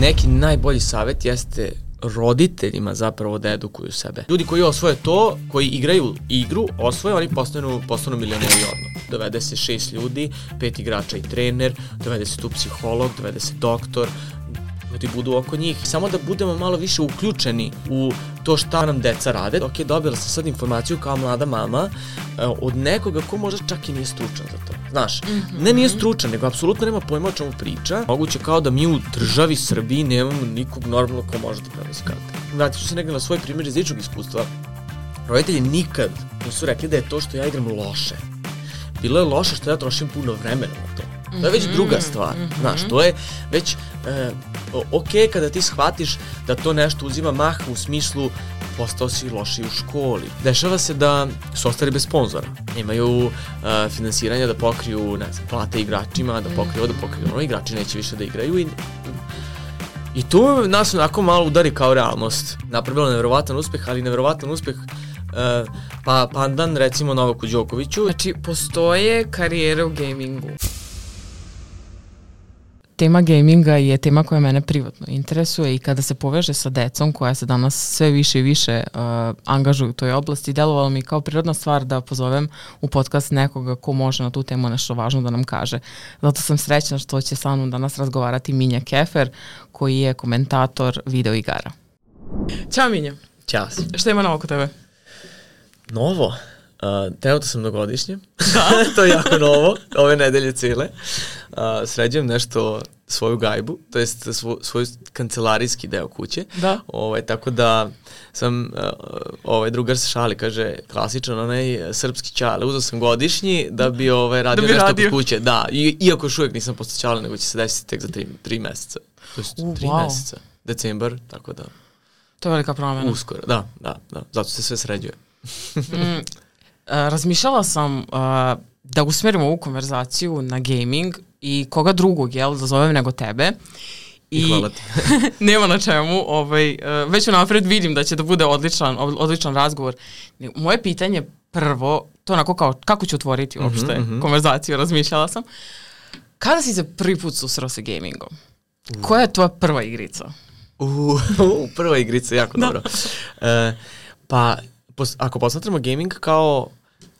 neki najbolji savet jeste roditeljima zapravo da edukuju sebe. Ljudi koji osvoje to, koji igraju igru, osvoje, oni postanu, postanu milioneri odmah. Dovede se šest ljudi, pet igrača i trener, dovede se tu psiholog, dovede se doktor, ljudi budu oko njih. Samo da budemo malo više uključeni u to šta nam deca rade. Ok, dobila sam sad informaciju kao mlada mama uh, od nekoga ko možda čak i nije stručan za to. Znaš, mm -hmm. ne nije stručan, nego apsolutno nema pojma o čemu priča. Moguće kao da mi u državi Srbiji nemamo nikog normalno ko može da prenosi karte. Vratit ću se negde na svoj primjer iz ličnog iskustva. Roditelji nikad nisu rekli da je to što ja igram loše. Bilo je loše što ja trošim puno vremena na to. To je već druga mhm, stvar, mm -hmm. znaš, to je već e, ok kada ti shvatiš da to nešto uzima maha u smislu postao si loši u školi. Dešava se da su ostali bez sponzora. Nemaju uh, finansiranja da pokriju, ne znam, plate igračima, da pokriju da pokriju ono, igrači neće više da igraju i I tu nas onako malo udari kao realnost. Napravilo nevjerovatan uspeh, ali nevjerovatan uspeh uh, pa pandan recimo Novaku Đokoviću. Znači, postoje karijere u gamingu tema gaminga je tema koja mene privatno interesuje i kada se poveže sa decom koja se danas sve više i više uh, angažuju u toj oblasti, delovalo mi kao prirodna stvar da pozovem u podcast nekoga ko može na tu temu nešto važno da nam kaže. Zato sam srećna što će sa mnom danas razgovarati Minja Kefer koji je komentator video igara. Ćao Minja. Ćao. Šta ima novo kod tebe? Novo? Uh, trenutno sam na godišnje. Da? to je jako novo, ove nedelje cile. Uh, sređujem nešto svoju gajbu, to jest svo, svoj kancelarijski deo kuće. Da. Ovaj, tako da sam, uh, ovaj drugar se šali, kaže, klasičan onaj srpski čale. Uzao sam godišnji da bi ovaj, radio da bi nešto radio. kod kuće. Da, I, iako još uvijek nisam postao čale, nego će se desiti tek za tri, tri meseca. To jest tri wow. meseca. Decembar, tako da. To je velika promjena. Uskoro, da, da, da. Zato se sve sređuje. mm, razmišljala sam uh, da usmerimo ovu konverzaciju na gaming i koga drugog, jel, da zovem nego tebe. I, hvala ti. nema na čemu, ovaj, uh, već napred vidim da će da bude odličan, odličan razgovor. Moje pitanje prvo, to onako kao, kako ću otvoriti mhm, uopšte mm -hmm. konverzaciju, razmišljala sam. Kada si se prvi put susreo sa gamingom? Uh. Koja je tvoja prva igrica? Uh, prva igrica, jako da. dobro. Uh, pa, pos, ako posmatramo gaming kao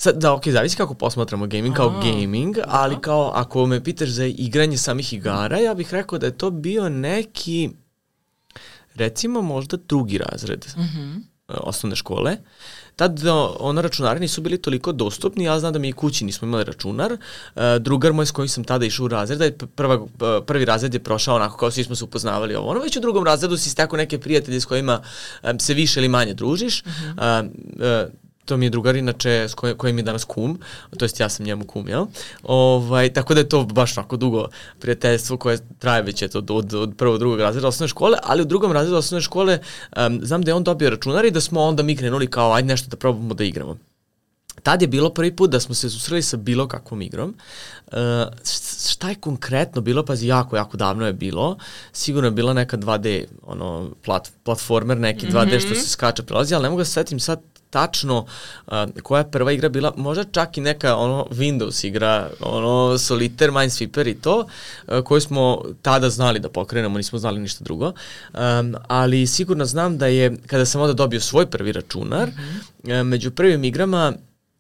Sad, da, ok, zavisi kako posmatramo gaming kao A, gaming, ali aha. kao ako me pitaš za igranje samih igara, ja bih rekao da je to bio neki, recimo možda drugi razred mhm. -huh. osnovne škole. Tad ono računari nisu bili toliko dostupni, ja znam da mi i kući nismo imali računar. Uh, drugar moj s kojim sam tada išao u razred, da je prva, prvi razred je prošao onako kao svi smo se upoznavali ovo. Ono već u drugom razredu si stekao neke prijatelje s kojima se više ili manje družiš. -huh. uh, uh, to mi je drugar inače s koj, kojim je danas kum, to jest ja sam njemu kum, jel? Ovaj, tako da je to baš onako dugo prijateljstvo koje traje već eto, od, od, od prvog, drugog razreda osnovne škole, ali u drugom razredu osnovne škole um, znam da je on dobio računar i da smo onda mi krenuli kao ajde nešto da probamo da igramo. Tad je bilo prvi put da smo se susreli sa bilo kakvom igrom. Uh, šta je konkretno bilo? Pazi, jako, jako davno je bilo. Sigurno je bila neka 2D, ono, plat, platformer, neki 2D mm -hmm. što se skače prelazi, ali ne mogu da se setim sad tačno uh, koja je prva igra bila, možda čak i neka ono Windows igra, ono Solitaire, Minesweeper i to, uh, koju smo tada znali da pokrenemo, nismo znali ništa drugo. Um, ali sigurno znam da je, kada sam onda dobio svoj prvi računar, mm -hmm. uh, među prvim igrama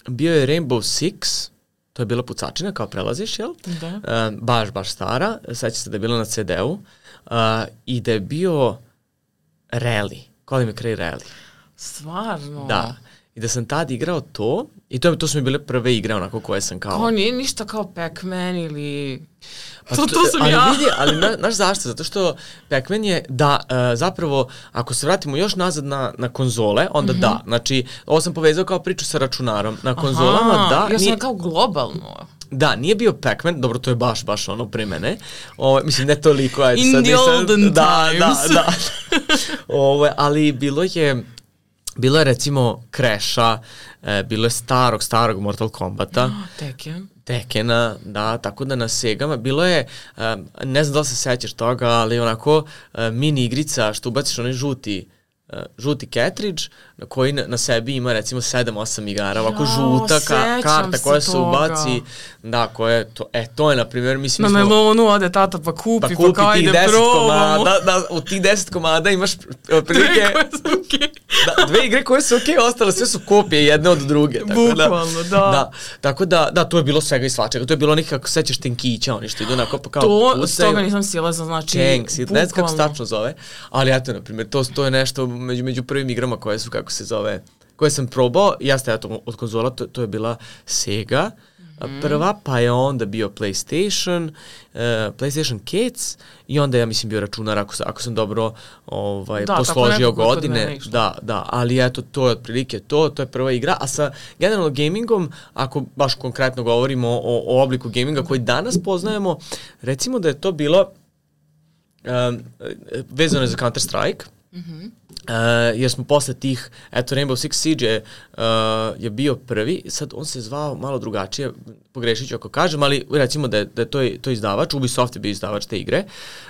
bio je Rainbow Six, to je bila pucačina kao prelaziš, jel? Da. Uh, baš, baš stara, seća se da je bila na CD-u uh, i da je bio Rally, Colin McRae Rally. Stvarno? Da. I da sam tad igrao to, i to, to su mi bile prve igre onako koje sam kao... Kao nije ništa kao Pac-Man ili... Pa to, to sam ali ja. Vidi, ali na, znaš zašto? Zato što Pac-Man je, da, uh, zapravo, ako se vratimo još nazad na, na konzole, onda mm -hmm. da. Znači, ovo sam povezao kao priču sa računarom. Na konzolama, Aha, da. Ja sam nije, kao globalno. Da, nije bio Pac-Man, dobro, to je baš, baš ono pre mene. O, mislim, ne toliko, ajde In sad. the olden da, times. Da, da, da. Ovo, ali bilo je, bilo je recimo Crasha, e, bilo je starog, starog Mortal Kombata. Oh, Tekken. Tekena, da, tako da na Segama bilo je, um, ne znam da li se sećaš toga, ali onako uh, mini igrica što ubaciš onaj žuti uh, žuti cartridge na koji na, na sebi ima recimo 7-8 igara, ovako žuta ka, karta koja se toga. ubaci, da, koja je to, e, to je na primjer, mislim, Na smo- melonu ode tata pa kupi, pa pa, kupi kao tih ide 10 probamo. komada, da, u tih 10 komada imaš koje su okej. Da, dve igre koje su okej, ostale sve su kopije jedne od druge. Tako Bukvalno, da. da. Tako da, da, to je bilo svega i svačega. To je bilo nekako, sećaš tenkića, oni što idu onako pa kao To, pucaju. s toga nisam silazna, znači... Tanks, ne znam kako se bukvalno. tačno zove, ali eto, na primjer, to, to je nešto među, među prvim igrama koje su, kako se zove, koje sam probao, jeste, eto, od konzola, to, to je bila Sega, Mhm. prva, pa je onda bio PlayStation, uh, PlayStation Kids i onda ja mislim bio računar ako, ako sam dobro ovaj, Da, posložio godine. Da, da, ali eto, to je otprilike to, to je prva igra, a sa generalno gamingom, ako baš konkretno govorimo o, o obliku gaminga koji danas poznajemo, recimo da je to bilo um, vezano je za Counter Strike. Uh, jer smo posle tih, eto Rainbow Six Siege je, uh, je bio prvi, sad on se zvao malo drugačije, pogrešit ću ako kažem, ali recimo da je, da je to, to izdavač, Ubisoft je bio izdavač te igre.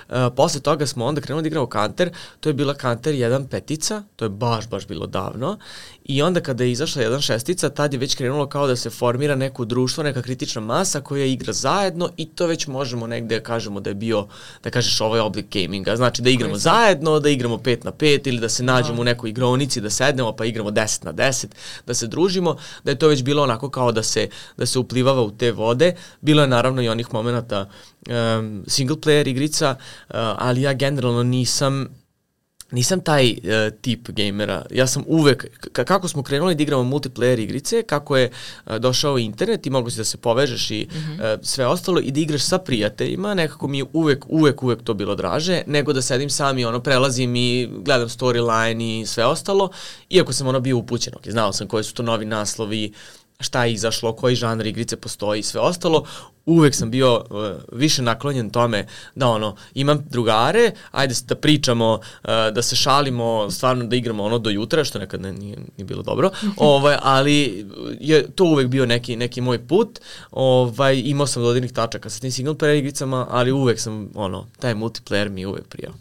Uh, posle toga smo onda krenuli da igramo Counter, to je bila Counter 1 petica, to je baš, baš bilo davno, i onda kada je izašla 1 šestica, tad je već krenulo kao da se formira neko društvo, neka kritična masa koja igra zajedno i to već možemo negde da kažemo da je bio, da kažeš ovaj oblik gaminga, znači da igramo zajedno, da igramo 5 na 5 ili da se nađemo u nekoj igronici, da sednemo pa igramo 10 na 10, da se družimo, da je to već bilo onako kao da se, da se uplivava u te vode. Bilo je naravno i onih momenta um, single player igrica, uh, ali ja generalno nisam nisam taj uh, tip gamera. Ja sam uvek, kako smo krenuli da igramo multiplayer igrice, kako je uh, došao internet i mogu si da se povežeš i mm -hmm. uh, sve ostalo i da igraš sa prijateljima, nekako mi je uvek, uvek, uvek to bilo draže, nego da sedim sam i ono, prelazim i gledam storyline i sve ostalo, iako sam ono bio upućen, ok, znao sam koji su to novi naslovi, šta je izašlo, koji žanr igrice postoji i sve ostalo, uvek sam bio uh, više naklonjen tome da ono, imam drugare, ajde da pričamo, uh, da se šalimo, stvarno da igramo ono do jutra, što nekad ne, nije, nije bilo dobro, ovaj, ali je to uvek bio neki, neki moj put, ovaj, imao sam dodirnih tačaka sa tim single player igricama, ali uvek sam, ono, taj multiplayer mi uvek prijao.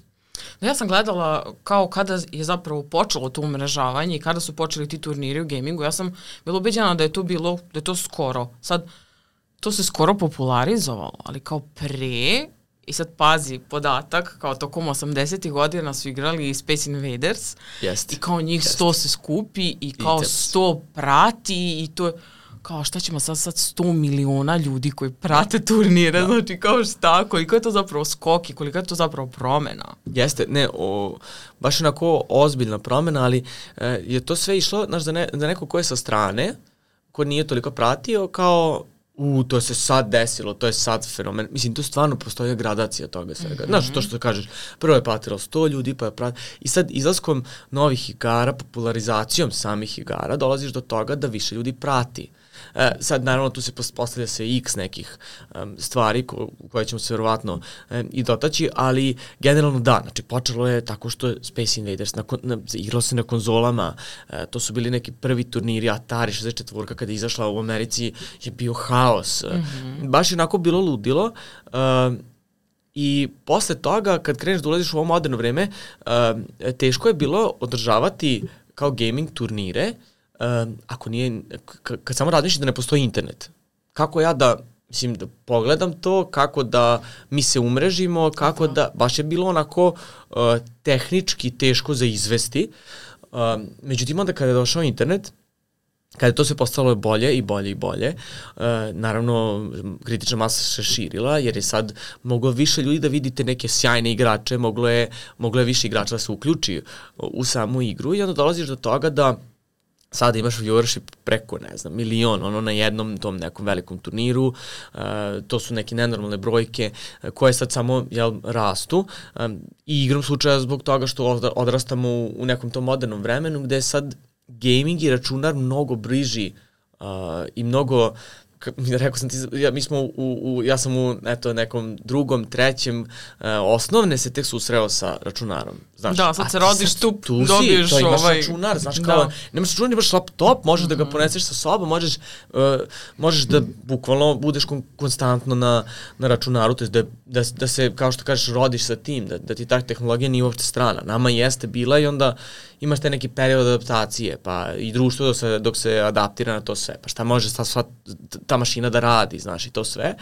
No, Ja sam gledala kao kada je zapravo počelo to umrežavanje i kada su počeli ti turniri u gamingu, ja sam bila ubeđena da je to bilo, da je to skoro. Sad, to se skoro popularizovalo, ali kao pre, i sad pazi podatak, kao tokom 80. godina su igrali i Space Invaders Jeste. i kao njih Jeste. 100 se skupi i kao tebi. 100 prati i to je kao šta ćemo sad sad 100 miliona ljudi koji prate turnire, da. znači kao šta, koliko je to zapravo skok i koliko je to zapravo promena. Jeste, ne, o, baš onako ozbiljna promena, ali e, je to sve išlo, znaš, za, ne, za neko ko je sa strane, ko nije toliko pratio, kao u, to se sad desilo, to je sad fenomen. Mislim, tu stvarno postoji gradacija toga svega. Mm -hmm. Znaš, to što kažeš, prvo je pratilo 100 ljudi, pa je pratilo... I sad, izlaskom novih igara, popularizacijom samih igara, dolaziš do toga da više ljudi prati. E, sad, naravno, tu se pos- postavlja se x nekih um, stvari ko, koje ćemo se verovatno um, i dotaći, ali generalno da, znači počelo je tako što je Space Invaders, na, na, igralo se na konzolama, e, to su bili neki prvi turniri, Atari 64 kada je izašla u Americi je bio haos. Mm -hmm. Baš je onako bilo ludilo. Um, I posle toga, kad kreneš da ulaziš u ovo moderno vreme, uh, teško je bilo održavati kao gaming turnire, uh, ako nije, kad samo razmišljaš da ne postoji internet. Kako ja da, mislim, da pogledam to, kako da mi se umrežimo, kako da, baš je bilo onako uh, tehnički teško za izvesti. Uh, međutim, onda kada je došao internet, kada je to sve postalo bolje i bolje i bolje, uh, naravno kritična masa se širila jer je sad moglo više ljudi da vidite neke sjajne igrače, moglo je, moglo je više igrača da se uključi u samu igru i onda dolaziš do toga da sada imaš viewership preko, ne znam, milion, ono na jednom tom nekom velikom turniru, uh, to su neke nenormalne brojke uh, koje sad samo jel, rastu um, i igram slučaja zbog toga što odra- odrastamo u, u nekom tom modernom vremenu gde je sad gaming i računar mnogo bliži uh, i mnogo rekao sam ti, ja, mi smo u, u, ja sam u eto, nekom drugom, trećem, uh, osnovne se tek susreo sa računarom. Znaš, da, sad se rodiš tu, tu dobiješ to imaš ovaj... računar, znaš, kao, da. nemaš računar, imaš laptop, možeš mm -hmm. da ga mhm. poneseš sa sobom, možeš, uh, možeš da bukvalno budeš kon konstantno na, na računaru, to je da, da, da se, kao što kažeš, rodiš sa tim, da, da ti ta tehnologija nije uopšte strana. Nama jeste bila i onda imaš te neki period adaptacije, pa i društvo dok se, dok se adaptira na to sve, pa šta može ta, sva, ta mašina da radi, znaš, i to sve.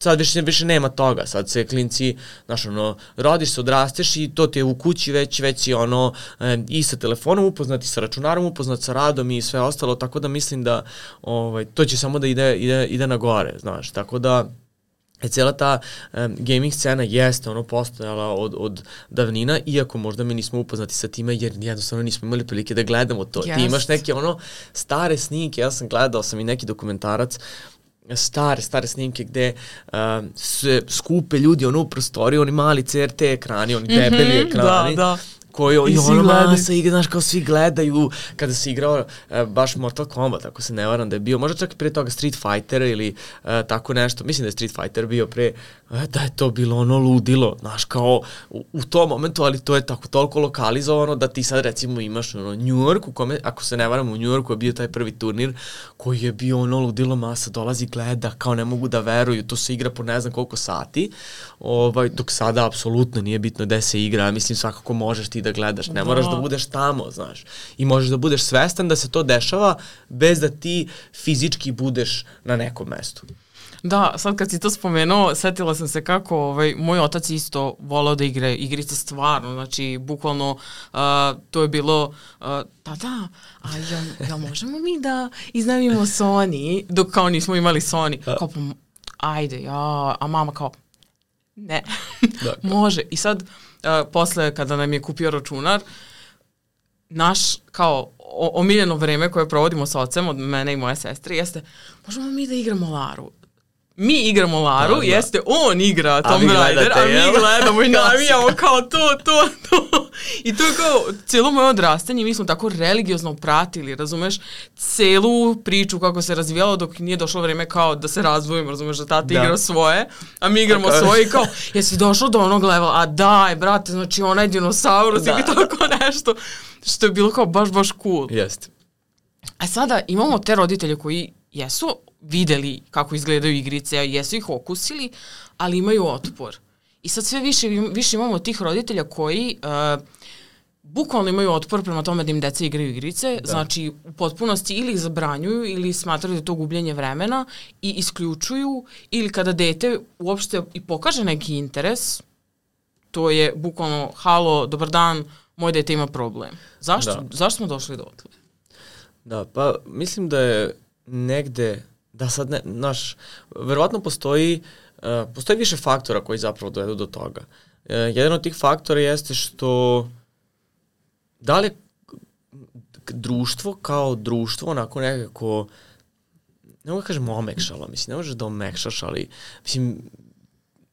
Sad više, više nema toga, sad se klinci, znaš, ono, rodiš se, odrasteš i to ti je u kući već, već si ono, e, i sa telefonom upoznati, sa računarom upoznat, sa radom i sve ostalo, tako da mislim da ovaj, to će samo da ide, ide, ide na gore, znaš, tako da E, cijela ta um, gaming scena jeste ono postojala od, od davnina, iako možda mi nismo upoznati sa time, jer jednostavno nismo imali prilike da gledamo to. Yes. Ti imaš neke ono stare snimke, ja sam gledao sam i neki dokumentarac, stare, stare snimke gde um, se skupe ljudi ono u prostoriji, oni mali CRT ekrani, oni debeli mm -hmm, ekrani. Da, da koji i ono masa igra, znaš, kao svi gledaju kada se igrao uh, baš Mortal Kombat, ako se ne varam da je bio, možda čak i pre toga Street Fighter ili uh, tako nešto, mislim da je Street Fighter bio pre, uh, da je to bilo ono ludilo, znaš, kao u, u tom momentu, ali to je tako toliko lokalizovano da ti sad recimo imaš ono New York u kome, ako se ne varam u New Yorku je bio taj prvi turnir koji je bio ono ludilo masa, dolazi gleda, kao ne mogu da veruju, to se igra po ne znam koliko sati, ovaj, dok sada apsolutno nije bitno gde se igra, mislim svakako možeš ti da gledaš, ne moraš da, da budeš tamo, znaš. I možeš da budeš svestan da se to dešava bez da ti fizički budeš na nekom mestu. Da, sad kad si to spomenuo, setila sam se kako ovaj, moj otac isto volao da igre igrice stvarno, znači bukvalno uh, to je bilo, uh, da da, a ja, ja možemo mi da iznajmimo Sony, dok kao nismo imali Sony, kao pa ajde, ja, a mama kao, ne, da, može. I sad, uh, posle kada nam je kupio računar, naš kao omiljeno vreme koje provodimo sa ocem od mene i moje sestre jeste možemo mi da igramo Laru mi igramo Laru, da, da. jeste on igra Tomb Raider, a mi gledamo i navijamo kao to, to, to. I to je kao cijelo moje odrastanje, mi smo tako religiozno pratili, razumeš, celu priču kako se razvijalo dok nije došlo vreme kao da se razvojimo, razumeš, da tata da. igra svoje, a mi igramo okay. svoje i kao, jesi došao do onog levela, a daj, brate, znači onaj dinosaurus da. ili tako nešto, što je bilo kao baš, baš cool. Jeste. A sada imamo te roditelje koji jesu videli kako izgledaju igrice, jesu ih okusili, ali imaju otpor. I sad sve više, više imamo tih roditelja koji uh, bukvalno imaju otpor prema tome da im deca igraju igrice, da. znači u potpunosti ili ih zabranjuju ili smatraju da je to gubljenje vremena i isključuju ili kada dete uopšte i pokaže neki interes, to je bukvalno halo, dobar dan, moj dete ima problem. Zašto, da. zašto smo došli do otle? Da, pa mislim da je negde da sad ne, znaš, verovatno postoji, uh, postoji više faktora koji zapravo dovedu do toga. Uh, jedan od tih faktora jeste što da li društvo kao društvo onako nekako ne mogu da kažem omekšalo, mislim, ne možeš da omekšaš, ali mislim,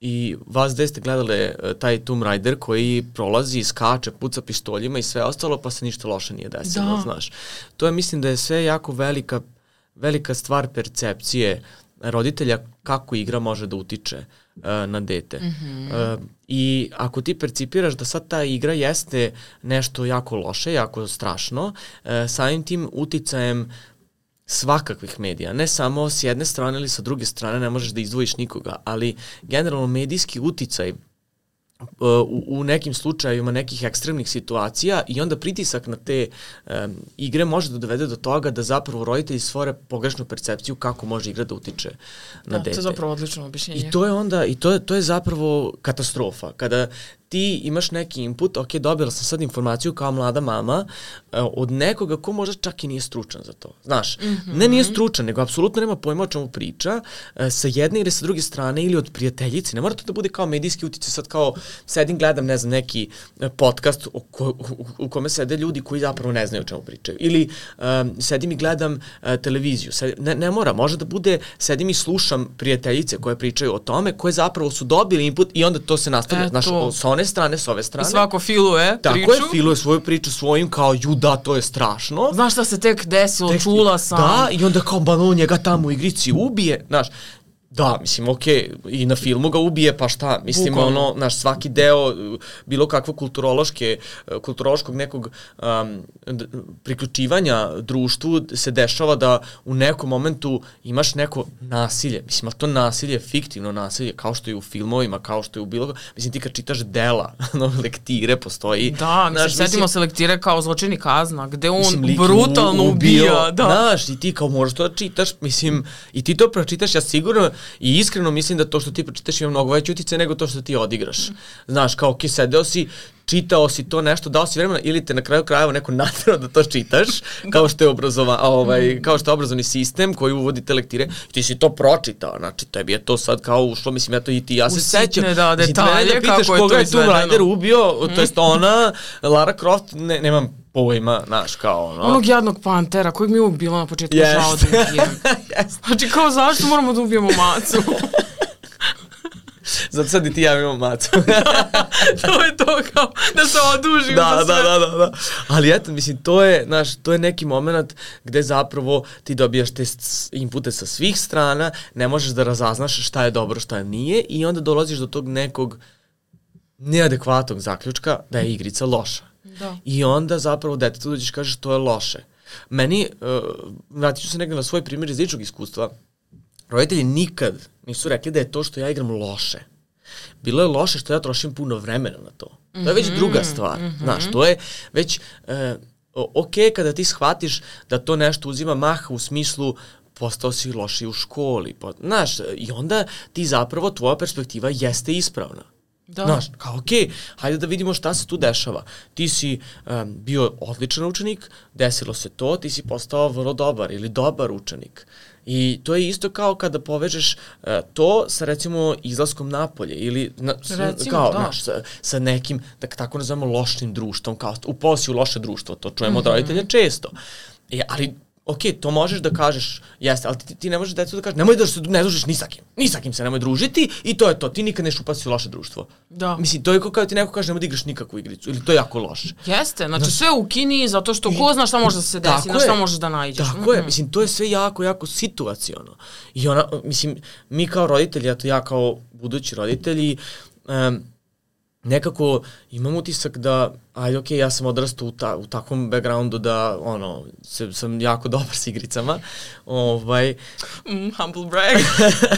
i vas gde ste gledali uh, taj Tomb Raider koji prolazi, skače, puca pištoljima i sve ostalo, pa se ništa loše nije desilo, da. znaš. To je, mislim da je sve jako velika velika stvar percepcije roditelja kako igra može da utiče uh, na dete. Mm -hmm. uh, I ako ti percipiraš da sad ta igra jeste nešto jako loše, jako strašno, uh, samim tim uticajem svakakvih medija, ne samo s jedne strane ili sa druge strane, ne možeš da izdvojiš nikoga, ali generalno medijski uticaj u, u nekim slučajevima nekih ekstremnih situacija i onda pritisak na te um, igre može da dovede do toga da zapravo roditelji stvore pogrešnu percepciju kako može igra da utiče na da, dete. To je zapravo odlično objašnjenje. I to je onda, i to je, to je zapravo katastrofa. Kada ti imaš neki input, ok, dobila sam sad informaciju kao mlada mama uh, od nekoga ko možda čak i nije stručan za to. Znaš, mm -hmm. ne nije stručan, nego apsolutno nema pojma o čemu priča, uh, sa jedne ili sa druge strane ili od prijateljice. Ne mora to da bude kao medijski utice, sad kao sedim, gledam, ne znam, neki e, podcast u, ko, u, u kome sede ljudi koji zapravo ne znaju o čemu pričaju. Ili um, sedim i gledam uh, televiziju. Sed, ne, ne mora, može da bude, sedim i slušam prijateljice koje pričaju o tome, koje zapravo su dobili input i onda to se nastavlja. E, Znaš, sa one ove strane, s ove strane. I svako filuje Tako priču. je, filuje svoju priču svojim kao, ju da, to je strašno. Znaš šta se tek desilo, Tek- čula sam. Da, i onda kao ba on njega tamo u igrici ubije, znaš. Da, mislim, okej, i na filmu ga ubije, pa šta, mislim, Bukvalno. ono, naš svaki deo uh, bilo kakvo kulturološke, uh, kulturološkog nekog um, priključivanja društvu se dešava da u nekom momentu imaš neko nasilje, mislim, ali to nasilje je fiktivno nasilje, kao što je u filmovima, kao što je u bilo, mislim, ti kad čitaš dela, ono, lektire postoji. Da, mislim, znaš, setimo se lektire kao zločini kazna, gde on Mislim, brutalno u- ubija. Da. Znaš, i ti kao možeš to da čitaš, mislim, i ti to pročitaš, ja sigurno i iskreno mislim da to što ti pročitaš ima mnogo veće utice nego to što ti odigraš. Znaš, kao, ok, sedeo si, čitao si to nešto, dao si vremena ili te na kraju krajeva neko naterao da to čitaš, kao što je obrazova, ovaj, kao što je obrazovni sistem koji uvodi te lektire, ti si to pročitao, znači tebi je to sad kao ušlo, mislim, eto i ti, ja se sećam. da, mene detalje, da pitaš kako je to koga je izvedeno. Raider ubio, to jest ona, Lara Croft, ne, nemam pojma, znaš, kao ono. Onog jadnog pantera kojeg mi je uvijek bilo na početku Jest. žao da ubijem. Znači kao zašto moramo da ubijemo macu? Zato sad i ti ja imam macu. to je to kao da se odužim da, za sve. da, da, da, da. Ali eto, mislim, to je, znaš, to je neki moment gde zapravo ti dobijaš te inpute sa svih strana, ne možeš da razaznaš šta je dobro, šta nije i onda dolaziš do tog nekog neadekvatnog zaključka da je igrica loša. Da. I onda zapravo detetu dođeš i kažeš to je loše. Meni, uh, vratit ću se negde na svoj primjer iz ličnog iskustva, roditelji nikad nisu rekli da je to što ja igram loše. Bilo je loše što ja trošim puno vremena na to. To je već druga stvar. Znaš, to je već o- ok kada ti shvatiš da to nešto uzima maha u smislu postao si loši u školi. Po, znaš, i onda ti zapravo tvoja perspektiva jeste ispravna. Da. Znaš, kao okej, hajde da vidimo šta se tu dešava. Ti si um, bio odličan učenik, desilo se to, ti si postao vrlo dobar ili dobar učenik. I to je isto kao kada povežeš uh, to sa recimo izlaskom napolje ili na, s, Recimo, kao, da. znaš, sa, sa nekim, da tako nazovemo, lošim društvom, kao upao si u loše društvo, to čujemo Mhm. od roditelja često. E, ali ok, to možeš da kažeš, jeste, ali ti, ti ne možeš decu da kažeš, nemoj da se ne družiš ni sa kim, ni sa kim se nemoj družiti i to je to, ti nikad neš upasti u loše društvo. Da. Mislim, to je kao kada ti neko kaže nemoj da igraš nikakvu igricu ili to je jako loše. Jeste, znači sve u Kini zato što ko zna šta može da se desi, na šta je. možeš da nađeš. Tako je, Mhm. mislim, to je sve jako, jako situaciono. I ona, mislim, mi kao roditelji, eto ja kao budući roditelji, um, nekako imam utisak da, ajde, okej, ja sam odrastao u, ta, u takvom backgroundu da, ono, se, sam jako dobar s igricama. Ovaj, Mm, humble brag.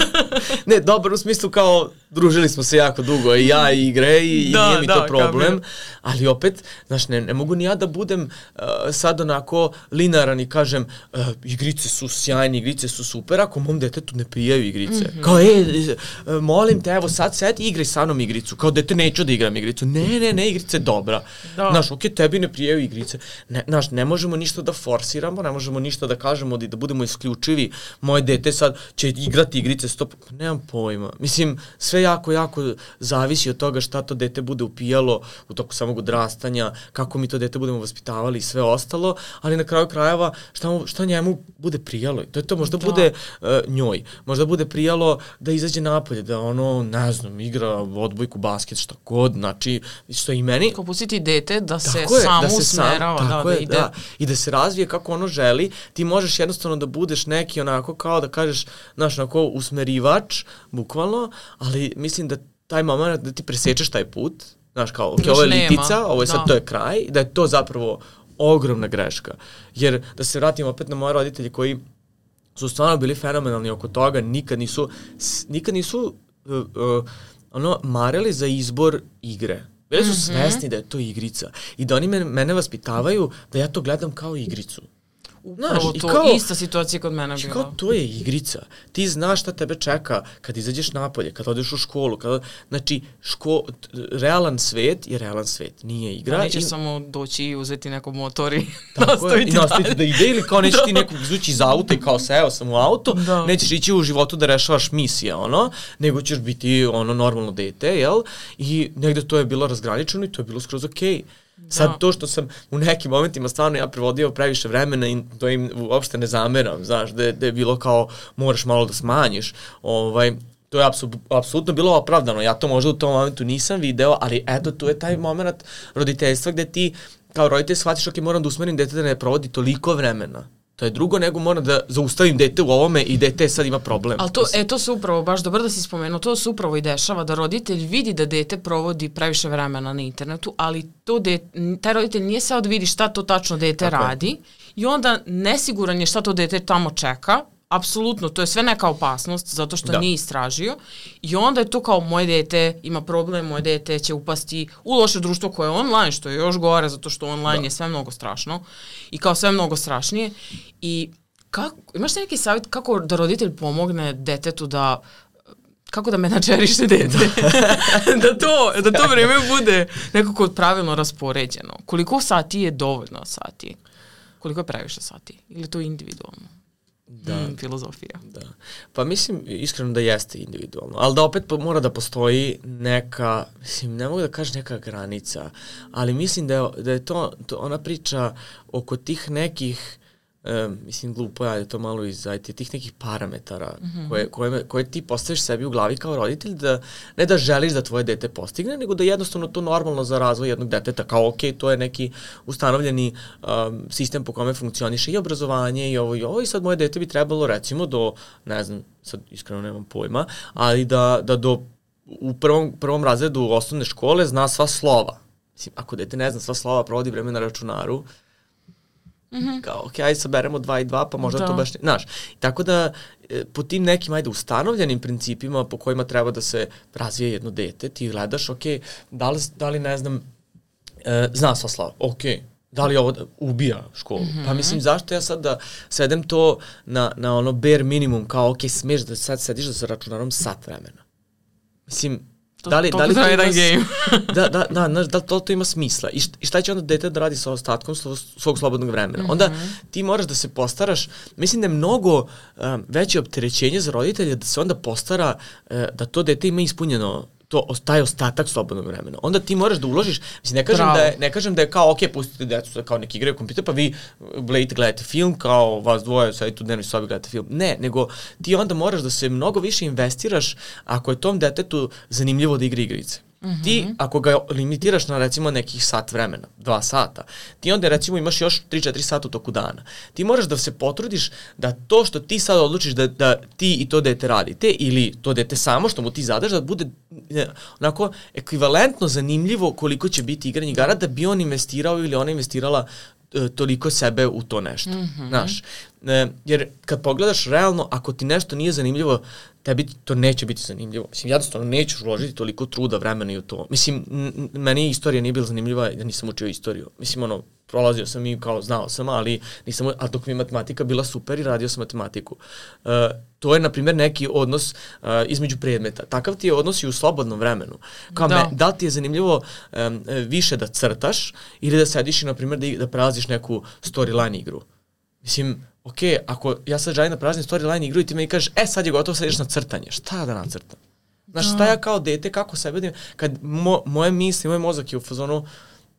ne, dobar u smislu kao družili smo se jako dugo i ja i igre i, Da, i nije mi da, to problem, ali opet, znaš, ne, ne mogu ni ja da budem uh, sad onako linaran i kažem uh, igrice su sjajne, igrice su super, ako mom detetu ne prijaju igrice. Mm. -hmm. Kao, e, e, molim te, evo sad sedi igraj sa mnom igricu. Kao, dete, neću da igram igricu. Ne, ne, ne, igrica je dobra. Da. Znaš, ok, tebi ne prijaju igrice. Ne, znaš, ne možemo ništa da forsiramo, ne možemo ništa da kažemo da, da budemo isključivi. Moje dete sad će igrati igrice stop. Nemam pojma. Mislim, sve jako, jako zavisi od toga šta to dete bude upijalo u toku samog odrastanja, kako mi to dete budemo vaspitavali i sve ostalo, ali na kraju krajeva šta, mu, šta njemu bude prijalo. To je to, možda Da. bude uh, njoj, možda bude prijalo da izađe napolje, da ono, ne znam, igra odbojku, basket, šta god, znači, što i meni, Kao pustiti dete da se Tako je, samo da se usmerava, sam, da, da je, ide. da, i da se razvije kako ono želi, ti možeš jednostavno da budeš neki onako kao da kažeš, znaš, onako usmerivač, bukvalno, ali mislim da taj moment da ti presečeš taj put, znaš, kao, ok, ovo je litica, ovo je sad, da. to je kraj, da je to zapravo ogromna greška. Jer, da se vratim opet na moje roditelje koji su stvarno bili fenomenalni oko toga, nikad nisu, nikad nisu uh, uh, ono, marili za izbor igre. Bili Mhm. su svesni da je to igrica i da oni mene, mene vaspitavaju da ja to gledam kao igricu. Upravo i to, kao- ista situacija kod mene bila. kao to je igrica. Ti znaš šta tebe čeka kad izađeš napolje, kad odeš u školu. Kad, znači, ško, realan svet je realan svet, nije igra. Da, neće i- samo doći i uzeti neko motor i je, nastaviti i nastaviti da dalje. ide ili kao nećeš ti nekog izvući iz auta i kao seo sam u auto, Da. nećeš ići u životu da rešavaš misije, ono, nego ćeš biti ono normalno dete, jel? I negde to je bilo razgraničeno i to je bilo skroz okej. Sad Da. to što sam u nekim momentima stvarno ja prevodio previše vremena i to im uopšte ne zameram, znaš, da, je- da je bilo kao moraš malo da smanjiš, ovaj, to je apsolutno bilo opravdano. Ja to možda u tom momentu nisam video, ali eto, tu je taj moment roditeljstva gde ti kao roditelj shvatiš, ok, moram da usmerim dete da ne provodi toliko vremena To je drugo nego moram da zaustavim dete u ovome i dete sad ima problem. Ali to, e, to se upravo, baš dobro da si spomenuo, to se upravo i dešava, da roditelj vidi da dete provodi previše vremena na internetu, ali to dete, taj roditelj nije sad da vidi šta to tačno dete Tako radi je. i onda nesiguran je šta to dete tamo čeka, apsolutno, to je sve neka opasnost zato što da. nije istražio i onda je to kao moje dete ima problem, moje dete će upasti u loše društvo koje je online, što je još gore zato što online da. je sve mnogo strašno i kao sve mnogo strašnije i kako, imaš li neki savjet kako da roditelj pomogne detetu da kako da menadžeriše dete, da, to, da to vreme bude nekako pravilno raspoređeno. Koliko sati je dovoljno sati? Koliko je previše sati? Ili to individualno? Da. mm, filozofija. Da. Pa mislim iskreno da jeste individualno, ali da opet mora da postoji neka, mislim, ne mogu da kažem neka granica, ali mislim da je, da je to, to ona priča oko tih nekih e, mislim glupo je to malo iz IT, tih nekih parametara mm -hmm. koje, koje, koje ti postaviš sebi u glavi kao roditelj da ne da želiš da tvoje dete postigne, nego da jednostavno to normalno za razvoj jednog deteta, kao ok, to je neki ustanovljeni um, sistem po kome funkcioniše i obrazovanje i ovo i ovo i sad moje dete bi trebalo recimo do, ne znam, sad iskreno nemam pojma, ali da, da do u prvom, prvom razredu osnovne škole zna sva slova. Mislim, ako dete ne zna sva slova, provodi vreme na računaru, Mm -hmm. Kao, ok, ajde saberemo dva i dva, pa možda da. to baš ne, znaš. Tako da, e, po tim nekim, ajde, ustanovljenim principima po kojima treba da se razvije jedno dete, ti gledaš, ok, da li, da li ne znam, e, zna sva slava, ok, da li ovo da ubija školu? Mm -hmm. Pa mislim, zašto ja sad da svedem to na, na ono bare minimum, kao, ok, smeš da sad sediš da se računarom sat vremena. Mislim, To, da li, da li to jedan game. da, da, da, znaš, da li to, to ima smisla? I, I šta će onda dete da radi sa ostatkom svog, svog slobodnog vremena? Mm -hmm. Onda ti moraš da se postaraš, mislim da je mnogo um, veće opterećenje za roditelja da se onda postara uh, da to dete ima ispunjeno to taj ostatak slobodnog vremena. Onda ti moraš da uložiš, mislim ne kažem Bravo. da je ne kažem da je kao ok, pustite decu da kao neki igraju kompjuter, pa vi gledate gledate film kao vas dvoje sad tu dnevnoj sobi gledate film. Ne, nego ti onda moraš da se mnogo više investiraš ako je tom detetu zanimljivo da igra igrice. Mm -hmm. Ti, ako ga limitiraš na recimo nekih sat vremena, dva sata, ti onda recimo imaš još 3-4 sata u toku dana. Ti moraš da se potrudiš da to što ti sad odlučiš da, da ti i to dete radite, ili to dete samo što mu ti zadaš, da bude ne, onako ekvivalentno zanimljivo koliko će biti igranje igara da bi on investirao ili ona investirala toliko sebe u to nešto. Mm -hmm. Znaš, e, jer kad pogledaš realno, ako ti nešto nije zanimljivo, tebi to neće biti zanimljivo. Mislim, jednostavno nećeš uložiti toliko truda, vremena i u to. Mislim, meni istorija nije bila zanimljiva, ja nisam učio istoriju. Mislim, ono, prolazio sam i kao znao sam, ali nisam, a dok mi matematika bila super i radio sam matematiku. Uh, to je, na primjer, neki odnos uh, između predmeta. Takav ti je odnos i u slobodnom vremenu. Kao da. Me, da li ti je zanimljivo um, više da crtaš ili da sediš i, na primjer, da, da prelaziš neku storyline igru. Mislim, ok, ako ja sad želim da praznim storyline igru i ti mi kažeš, e sad je gotovo, sad ideš na crtanje, šta da nacrtam? Znaš, šta ja kao dete, kako sebe da kad mo, moje misli, moj mozak je u fazonu,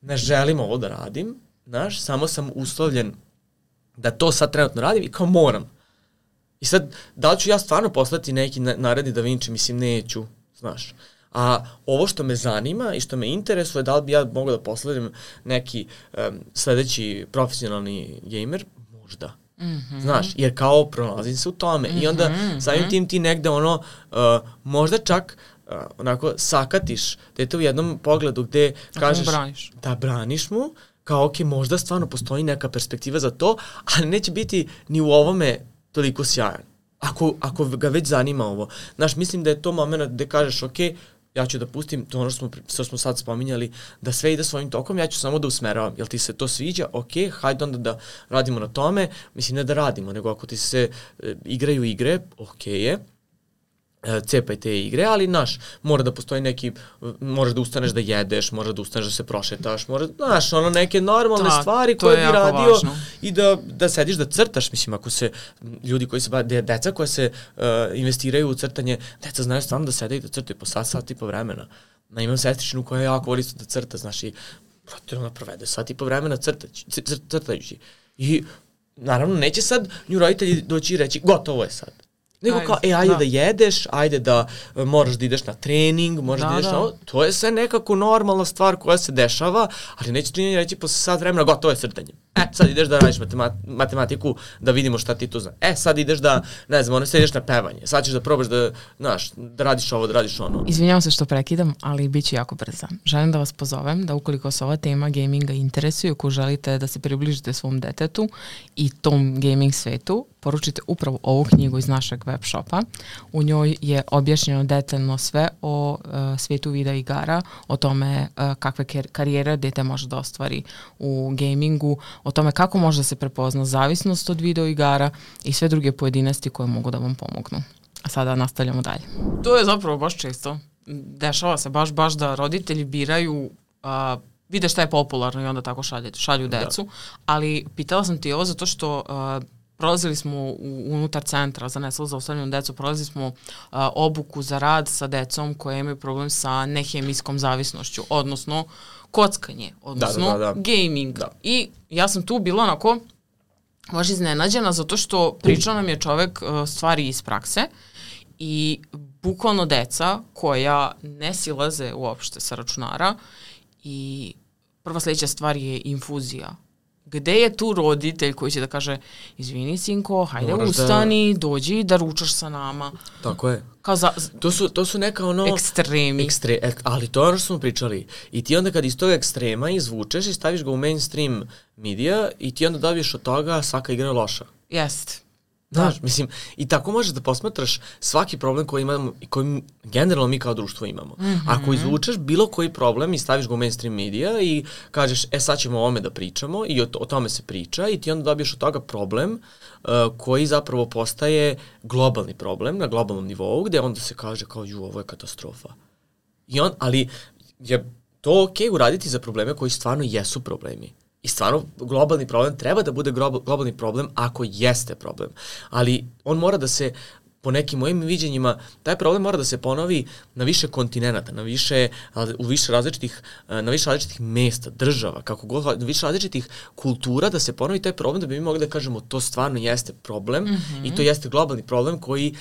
ne želim ovo da radim, znaš, samo sam uslovljen da to sad trenutno radim i kao moram. I sad, da li ću ja stvarno poslati neki naredni Da Vinci, mislim, neću, znaš. A ovo što me zanima i što me interesuje, da li bi ja mogao da posladim neki um, sledeći profesionalni gamer, možda. Mm -hmm. Znaš, jer kao pronalazim se u tome. Mm -hmm, I onda mhm, samim mm -hmm. tim ti negde ono, uh, možda čak uh, onako sakatiš dete u jednom pogledu gde kažeš braniš. da braniš mu, kao ok, možda stvarno postoji neka perspektiva za to, ali neće biti ni u ovome toliko sjajan. Ako, ako ga već zanima ovo. Znaš, mislim da je to moment gde kažeš, ok, ja ću da pustim to ono što smo, što smo sad spominjali, da sve ide svojim tokom, ja ću samo da usmeravam. Jel ti se to sviđa? Ok, hajde onda da radimo na tome. Mislim, ne da radimo, nego ako ti se e, igraju igre, ok je cepaj te igre, ali naš, mora da postoji neki, možeš da ustaneš da jedeš, možeš da ustaneš da se prošetaš, može, znaš, ono neke normalne da, stvari koje bi radio važno. i da, da sediš da crtaš, mislim, ako se, ljudi koji se, de, deca koja se uh, investiraju u crtanje, deca znaju stvarno da sede i da crtaju po sat, sat i po vremena. Na imam sestričnu koja jako voli da crta, znaš, i brate, ona provede sat i po vremena crtajući, crtajući. I naravno neće sad nju roditelji doći i reći, gotovo je sad Nego kao, e, ajde da. da. jedeš, ajde da e, moraš da ideš na trening, moraš da, Da, ideš da. na ovo. To je sve nekako normalna stvar koja se dešava, ali neće ti reći posle sat vremena, gotovo je crtanje. E, sad ideš da radiš matemat matematiku, da vidimo šta ti tu zna. E, sad ideš da, ne znam, ono, sad ideš na pevanje. Sad ćeš da probaš da, znaš, da radiš ovo, da radiš ono. Izvinjavam se što prekidam, ali bit ću jako brza. Želim da vas pozovem da ukoliko se ova tema gaminga interesuje, ako želite da se približite svom detetu i tom gaming svetu, poručite upravo ovu knjigu iz našeg web shopa. U njoj je objašnjeno detaljno sve o uh, svetu videa igara, o tome uh, kakve karijere dete može da ostvari u gamingu, o tome kako može da se prepozna zavisnost od video igara i sve druge pojedinosti koje mogu da vam pomognu. A sada nastavljamo dalje. To je zapravo baš često. Dešava se baš, baš da roditelji biraju, a, vide šta je popularno i onda tako šalje, šalju decu. Ali pitala sam ti ovo zato što a, prolazili smo u, unutar centra za neslo za ostavljenu decu, prolazili smo a, obuku za rad sa decom koje imaju problem sa nehemijskom zavisnošću, odnosno kockanje, odnosno da, da. gaming. Da. I ja sam tu bila onako baš iznenađena zato što pričao nam je čovek uh, stvari iz prakse i bukvalno deca koja ne silaze uopšte sa računara i prva sledeća stvar je infuzija. Gde je tu roditelj koji će da kaže izvini sinko, hajde Moraš da- ustani, dođi da ručaš sa nama. Tako je. Kao za, To su, to su neka ono... ekstremi. Ekstre, ek, ali to je ono što smo pričali. I ti onda kad iz tog ekstrema izvučeš i staviš ga u mainstream medija i ti onda dobiješ od toga svaka igra je loša. Jest. Znaš, mislim, i tako možeš da posmatraš svaki problem koji imamo i koji generalno mi kao društvo imamo. Mm -hmm. Ako izvučeš bilo koji problem i staviš ga u mainstream medija i kažeš, e sad ćemo o ovome da pričamo i o, o tome se priča i ti onda dobiješ od toga problem uh, koji zapravo postaje globalni problem na globalnom nivou gde onda se kaže kao, ju, ovo je katastrofa. I on, ali je to okej okay uraditi za probleme koji stvarno jesu problemi. I stvarno, globalni problem treba da bude glob- globalni problem ako jeste problem. Ali on mora da se, po nekim mojim viđenjima, taj problem mora da se ponovi na više kontinenta, na više, u više različitih, na više različitih mesta, država, kako god, na više različitih kultura da se ponovi taj problem da bi mi mogli da kažemo to stvarno jeste problem mm -hmm. i to jeste globalni problem koji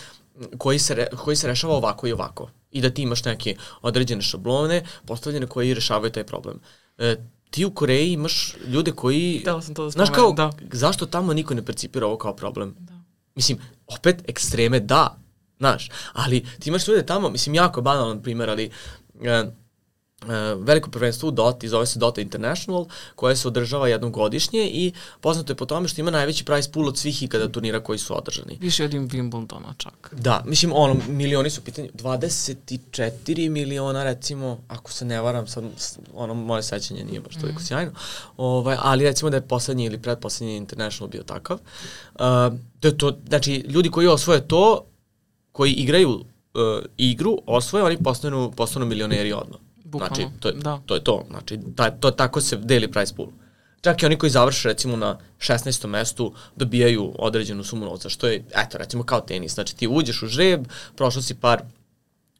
koji se, re, koji se rešava ovako i ovako. I da ti imaš neke određene šablone postavljene koji rešavaju taj problem. E, ti u Koreji imaš ljude koji... Htela sam to da Znaš kao, da. zašto tamo niko ne percipira ovo kao problem? Da. Mislim, opet ekstreme da, znaš, ali ti imaš ljude tamo, mislim, jako banalan primjer, ali... E, Uh, veliko prvenstvo u Dota, zove se Dota International, koje se održava jednom godišnje i poznato je po tome što ima najveći prize pool od svih ikada turnira koji su održani. Više od Wimbledona čak. Da, mislim, ono, milioni su pitanje, 24 miliona recimo, ako se ne varam, sad, ono, moje sećanje nije baš toliko mm. sjajno, ovaj, ali recimo da je poslednji ili predposlednji International bio takav. Uh, to je to, znači, ljudi koji osvoje to, koji igraju uh, igru, osvoje, oni postanu, postanu milioneri odmah. Bukvalno, znači, to je, da. to je to. Znači, ta, to, tako se deli price pool. Čak i oni koji završe recimo na 16. mestu dobijaju određenu sumu novca, što je, eto, recimo kao tenis. Znači ti uđeš u žreb, prošao si par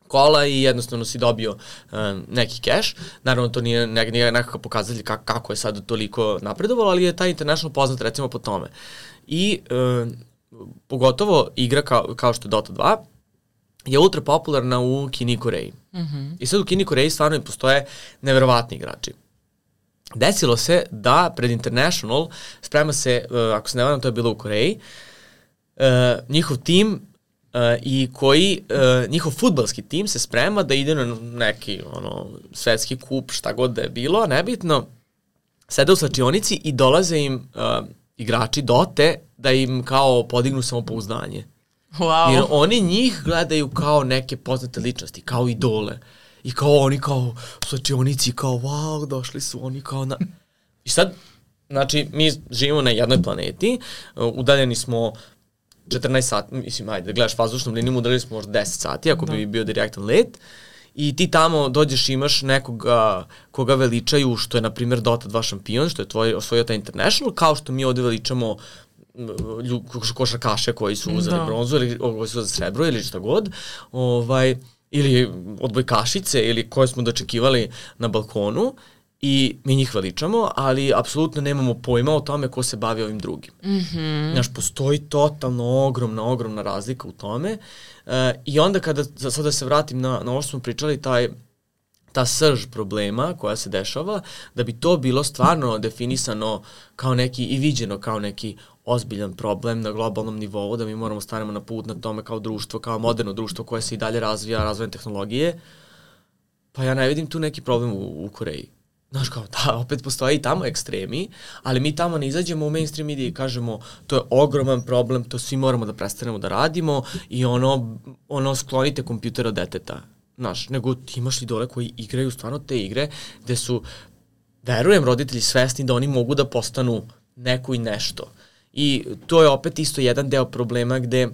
kola i jednostavno si dobio um, neki keš. Naravno, to nije, ne, nije nekakav pokazatelj kako, kako je sad toliko napredovalo, ali je taj international poznat recimo po tome. I um, pogotovo igra kao, kao što je Dota 2, je ultra popularna u Kini i Koreji. Mm -hmm. I sad u Kini i Koreji stvarno postoje neverovatni igrači. Desilo se da pred International sprema se, uh, ako se ne varam, to je bilo u Koreji, uh, njihov tim uh, i koji, uh, njihov futbalski tim se sprema da ide na neki ono, svetski kup, šta god da je bilo, nebitno, sede u slačionici i dolaze im uh, igrači dote da im kao podignu samopouzdanje. Wow. Jer oni njih gledaju kao neke poznate ličnosti, kao idole. I kao oni kao slačionici, kao wow, došli su oni kao na... I sad, znači, mi živimo na jednoj planeti, udaljeni smo 14 sati, mislim, ajde, da gledaš vazdušnom linijom, udaljeni smo možda 10 sati, ako da. bi bio direktan let. I ti tamo dođeš i imaš nekoga koga veličaju, što je, na primjer, Dota 2 šampion, što je tvoj osvojio taj International, kao što mi ovde veličamo košarkaše koji su uzeli da. bronzu ili koji su za srebro ili šta god. Ovaj, ili odbojkašice ili koje smo dočekivali na balkonu i mi njih veličamo, ali apsolutno nemamo pojma o tome ko se bavi ovim drugim. Mm -hmm. Znaš, postoji totalno ogromna, ogromna razlika u tome uh, i onda kada, sad da se vratim na, na ovo što smo pričali, taj ta srž problema koja se dešava, da bi to bilo stvarno definisano kao neki i viđeno kao neki ozbiljan problem na globalnom nivou, da mi moramo stanemo na put na tome kao društvo, kao moderno društvo koje se i dalje razvija razvojem tehnologije, pa ja ne vidim tu neki problem u, u Koreji. Znaš kao, da, opet postoje i tamo ekstremi, ali mi tamo ne izađemo u mainstream medije i kažemo to je ogroman problem, to svi moramo da prestanemo da radimo i ono, ono sklonite kompjuter od deteta. Znaš, nego ti imaš idole koji igraju stvarno te igre gde su, verujem, roditelji svesni da oni mogu da postanu neko i nešto. I to je opet isto jedan deo problema gde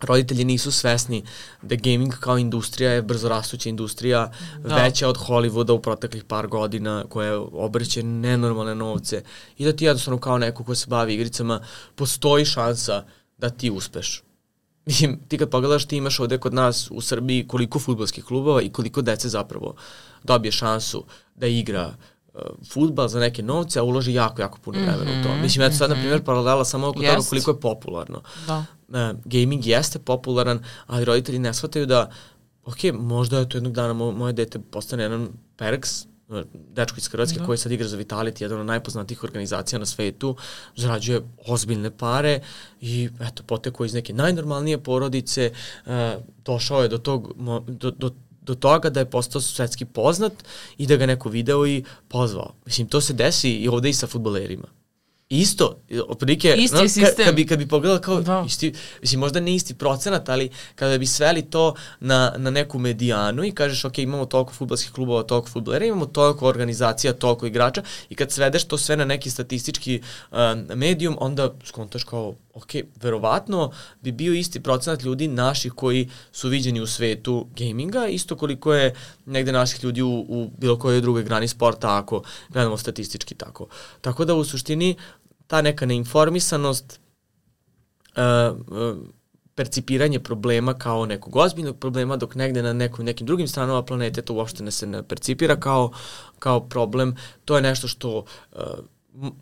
roditelji nisu svesni da gaming kao industrija je brzo rastuća industrija, da. veća od Hollywooda u proteklih par godina, koja obrće nenormalne novce i da ti jednostavno kao neko ko se bavi igricama, postoji šansa da ti uspeš. Mislim, ti kad pogledaš, ti imaš ovde kod nas u Srbiji koliko futbolskih klubova i koliko dece zapravo dobije šansu da igra futbal za neke novce, a uloži jako, jako puno vremena mm -hmm, u to. Mhm, Mislim, eto sad, mm -hmm. na primjer, paralela samo oko yes. toga koliko je popularno. Da. Uh, gaming jeste popularan, ali roditelji ne shvataju da, ok, možda je to jednog dana moje dete postane jedan perks, dečko iz Hrvatske da. koji sad igra za Vitality, jedan od najpoznatijih organizacija na svetu, zarađuje ozbiljne pare i eto, poteko iz neke najnormalnije porodice, uh, došao je do tog, do, do, do toga da je postao svetski poznat i da ga neko video i pozvao. Mislim, to se desi i ovde i sa futbolerima. Isto, otprilike, isti no, sistem. Kad, kad, bi, kad bi pogledala kao, da. isti, mislim, možda ne isti procenat, ali kada bi sveli to na, na neku medijanu i kažeš, ok, imamo toliko futbolskih klubova, toliko futbolera, imamo toliko organizacija, toliko igrača i kad svedeš to sve na neki statistički uh, medijum, onda skontaš kao, ok, verovatno bi bio isti procenat ljudi naših koji su viđeni u svetu gaminga, isto koliko je negde naših ljudi u, u bilo kojoj drugoj grani sporta, ako gledamo statistički tako. Tako da u suštini ta neka neinformisanost, uh, uh, percipiranje problema kao nekog ozbiljnog problema, dok negde na nekom, nekim drugim stranama planete to uopšte ne se ne percipira kao, kao problem. To je nešto što, uh,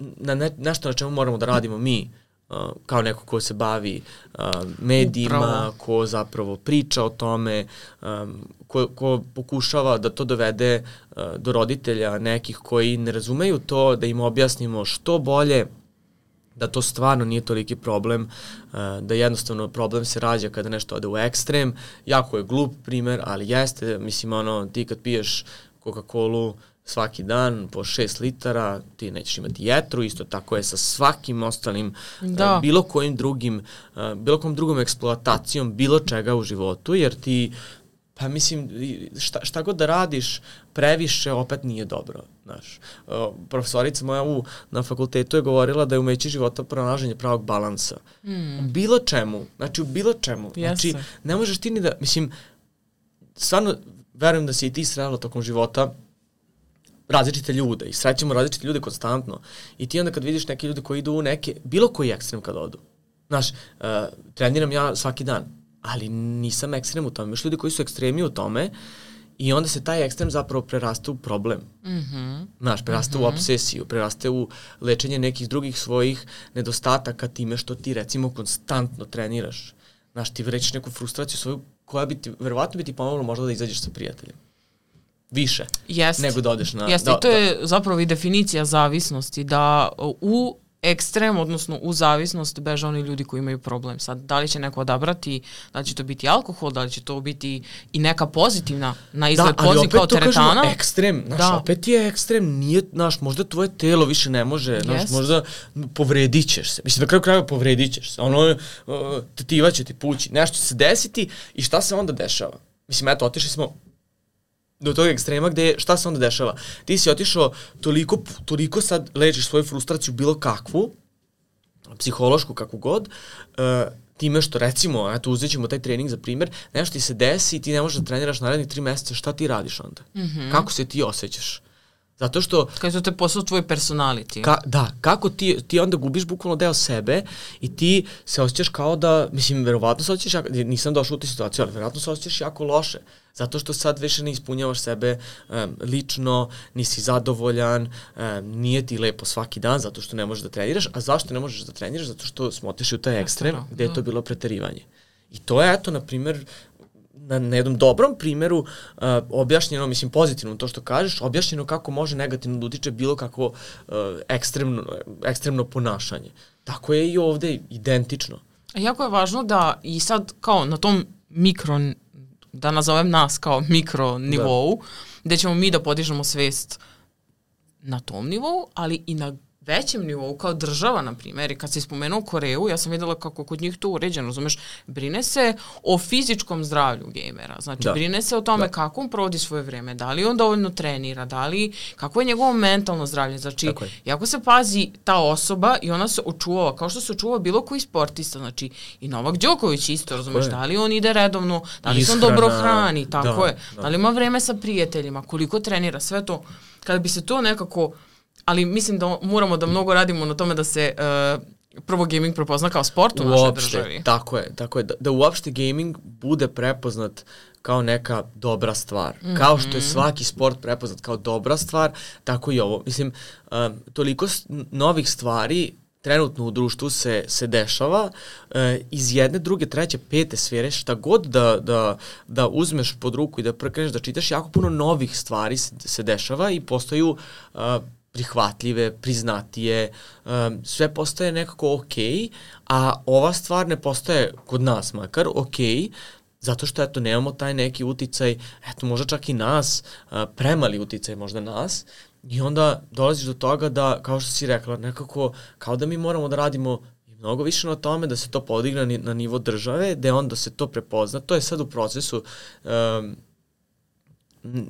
na ne, nešto na čemu moramo da radimo mi, uh, kao neko ko se bavi uh, medijima, Upravo. ko zapravo priča o tome, um, ko, ko pokušava da to dovede uh, do roditelja nekih koji ne razumeju to, da im objasnimo što bolje da to stvarno nije toliki problem, da jednostavno problem se rađa kada nešto ode u ekstrem. Jako je glup primer, ali jeste, mislim, ono, ti kad piješ Coca-Cola svaki dan po 6 litara, ti nećeš imati jetru, isto tako je sa svakim ostalim, uh, da. uh, bilo kojim drugim, uh, bilo kom drugom eksploatacijom bilo čega u životu, jer ti Pa mislim, šta, šta god da radiš, previše opet nije dobro. Znaš. profesorica moja u, na fakultetu je govorila da je umeći života pronalaženje pravog balansa. Mm. U bilo čemu, znači u bilo čemu. Yes. Znači, ne možeš ti ni da, mislim, stvarno verujem da si i ti srela tokom života različite ljude i srećemo različite ljude konstantno. I ti onda kad vidiš neke ljude koji idu u neke, bilo koji ekstrem kad odu. Znaš, uh, treniram ja svaki dan ali nisam ekstrem u tome. Još ljudi koji su ekstremi u tome i onda se taj ekstrem zapravo preraste u problem. Mm -hmm. Znaš, preraste mm -hmm. u mhm. obsesiju, preraste u lečenje nekih drugih svojih nedostataka time što ti recimo konstantno treniraš. Znaš, ti vrećeš neku frustraciju svoju koja bi ti, verovatno bi ti pomoglo možda da izađeš sa prijateljem više Jest. nego da odeš na... Jeste, da, i to je da. zapravo i definicija zavisnosti, da u ekstrem, odnosno u zavisnost beže oni ljudi koji imaju problem. Sad, da li će neko odabrati, da li će to biti alkohol, da li će to biti i neka pozitivna na izgled da, poziv kao teretana. Da, ali ekstrem, znaš, da. opet je ekstrem, nije, znaš, možda tvoje telo više ne može, znaš, yes. možda povredit ćeš se. Mislim, na kraju kraja povredit ćeš se. Ono, uh, tetiva će ti pući, nešto će se desiti i šta se onda dešava? Mislim, eto, otišli smo do tog ekstrema gde šta se onda dešava? Ti si otišao toliko, toliko sad lečiš svoju frustraciju bilo kakvu, psihološku kakvu god, uh, time što recimo, eto uzet ćemo taj trening za primer, nešto ti se desi i ti ne možeš da treniraš narednih tri meseca, šta ti radiš onda? Mm -hmm. Kako se ti osjećaš? Zato što... Kad su te postao tvoj personality. Ka, da, kako ti, ti onda gubiš bukvalno deo sebe i ti se osjećaš kao da, mislim, verovatno se osjećaš, nisam došao u tu situaciju, ali verovatno se osjećaš jako loše. Zato što sad više ne ispunjavaš sebe um, lično, nisi zadovoljan, um, nije ti lepo svaki dan zato što ne možeš da treniraš. A zašto ne možeš da treniraš? Zato što smo otišli u taj ekstrem gde je to da. bilo preterivanje. I to je, eto, na primer, na, na jednom dobrom primeru uh, objašnjeno, mislim pozitivno to što kažeš, objašnjeno kako može negativno da utiče bilo kako uh, ekstremno, ekstremno ponašanje. Tako je i ovde identično. Jako je važno da i sad kao na tom mikro, da nazovem nas kao mikro nivou, da. gde ćemo mi da podižemo svest na tom nivou, ali i na većem nivou kao država, na primjer, i kad se spomenuo Koreju, ja sam videla kako kod njih to uređeno, razumeš, brine se o fizičkom zdravlju gamera, znači da. brine se o tome da. kako on provodi svoje vreme, da li on dovoljno trenira, da li, kako je njegovo mentalno zdravlje, znači, jako se pazi ta osoba i ona se očuvava, kao što se očuva bilo koji sportista, znači, i Novak Đoković isto, razumeš, da li on ide redovno, da li se on dobro hrani, tako da, je, da. da li ima vreme sa prijateljima, koliko trenira, sve to, kada bi se to nekako ali mislim da moramo da mnogo radimo na tome da se uh, prvo gaming prepozna kao sport u uopšte, našoj državi. Tako je, tako je. Da, da uopšte gaming bude prepoznat kao neka dobra stvar. Mm -hmm. Kao što je svaki sport prepoznat kao dobra stvar, tako i ovo. Mislim, um, toliko novih stvari trenutno u društvu se, se dešava uh, iz jedne, druge, treće, pete sfere, šta god da, da, da uzmeš pod ruku i da prekreneš da čitaš, jako puno novih stvari se, se dešava i postaju uh, prihvatljive, priznatije, um, sve postaje nekako okej, a ova stvar ne postaje kod nas makar okej, zato što eto nemamo taj neki uticaj, eto možda čak i nas, uh, premali uticaj možda nas, i onda dolaziš do toga da, kao što si rekla, nekako kao da mi moramo da radimo mnogo više na tome da se to podigne na nivo države, da onda se to prepozna. To je sad u procesu um,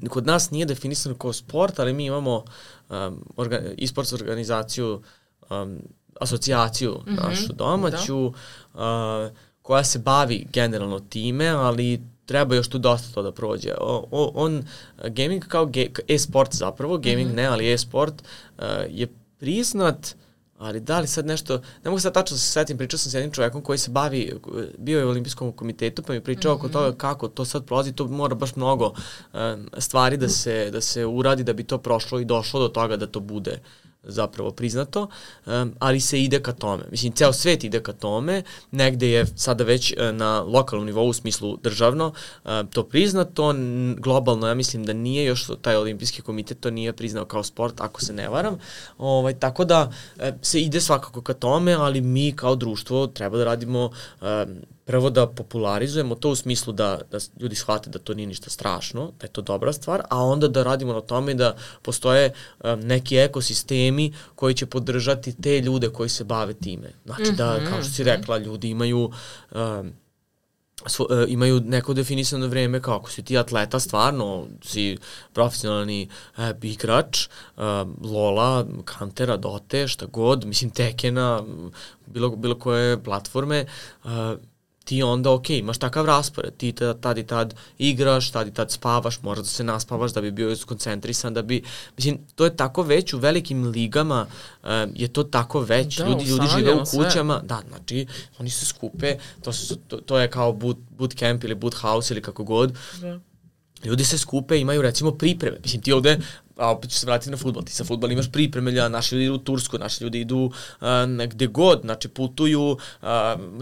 kod nas nije definisano kao sport, ali mi imamo um, orga, e-sports organizaciju, um, asocijaciju mm -hmm. našu domaću, da. uh, koja se bavi generalno time, ali treba još tu dosta to da prođe. O, o, on, gaming kao e-sport zapravo, gaming mm -hmm. ne, ali e-sport uh, je priznat uh, Ali da li sad nešto, ne mogu sad tačno da se setim, pričao sam s jednim čovekom koji se bavi, bio je u olimpijskom komitetu, pa mi pričao mm -hmm. oko toga mhm. kako to sad prolazi, to mora baš mnogo uh, stvari da se, da se uradi da bi to prošlo i došlo do toga da to bude zapravo priznato, um, ali se ide ka tome. Mislim, ceo svet ide ka tome, negde je sada već uh, na lokalnom nivou u smislu državno uh, to priznato, globalno ja mislim da nije još taj olimpijski komitet to nije priznao kao sport, ako se ne varam, ovaj, tako da uh, se ide svakako ka tome, ali mi kao društvo treba da radimo um, prvo da popularizujemo to u smislu da, da ljudi shvate da to nije ništa strašno, da je to dobra stvar, a onda da radimo na tome da postoje um, neki ekosistemi koji će podržati te ljude koji se bave time. Znači da, kao što si mhm. rekla, ljudi imaju um, svo, uh, imaju neko definisano vreme kao ako si ti atleta stvarno, si profesionalni uh, igrač, uh, Lola, Kantera, Dote, šta god, mislim Tekena, bilo, bilo koje platforme, uh, ti onda, ok, imaš takav raspored, ti tad i tad igraš, tad i tad spavaš, možda da se naspavaš da bi bio skoncentrisan, da bi, mislim, to je tako već u velikim ligama, uh, je to tako već, da, ljudi, ljudi žive u kućama, sve. da, znači, oni se skupe, to, su, to, to je kao boot, boot camp ili boot house ili kako god, da ljudi se skupe, imaju recimo pripreme. Mislim, ti ovde a opet ću se vratiti na futbol. Ti sa futbol imaš pripreme, naši ljudi idu u Tursku, naši ljudi idu uh, negde god, znači putuju uh,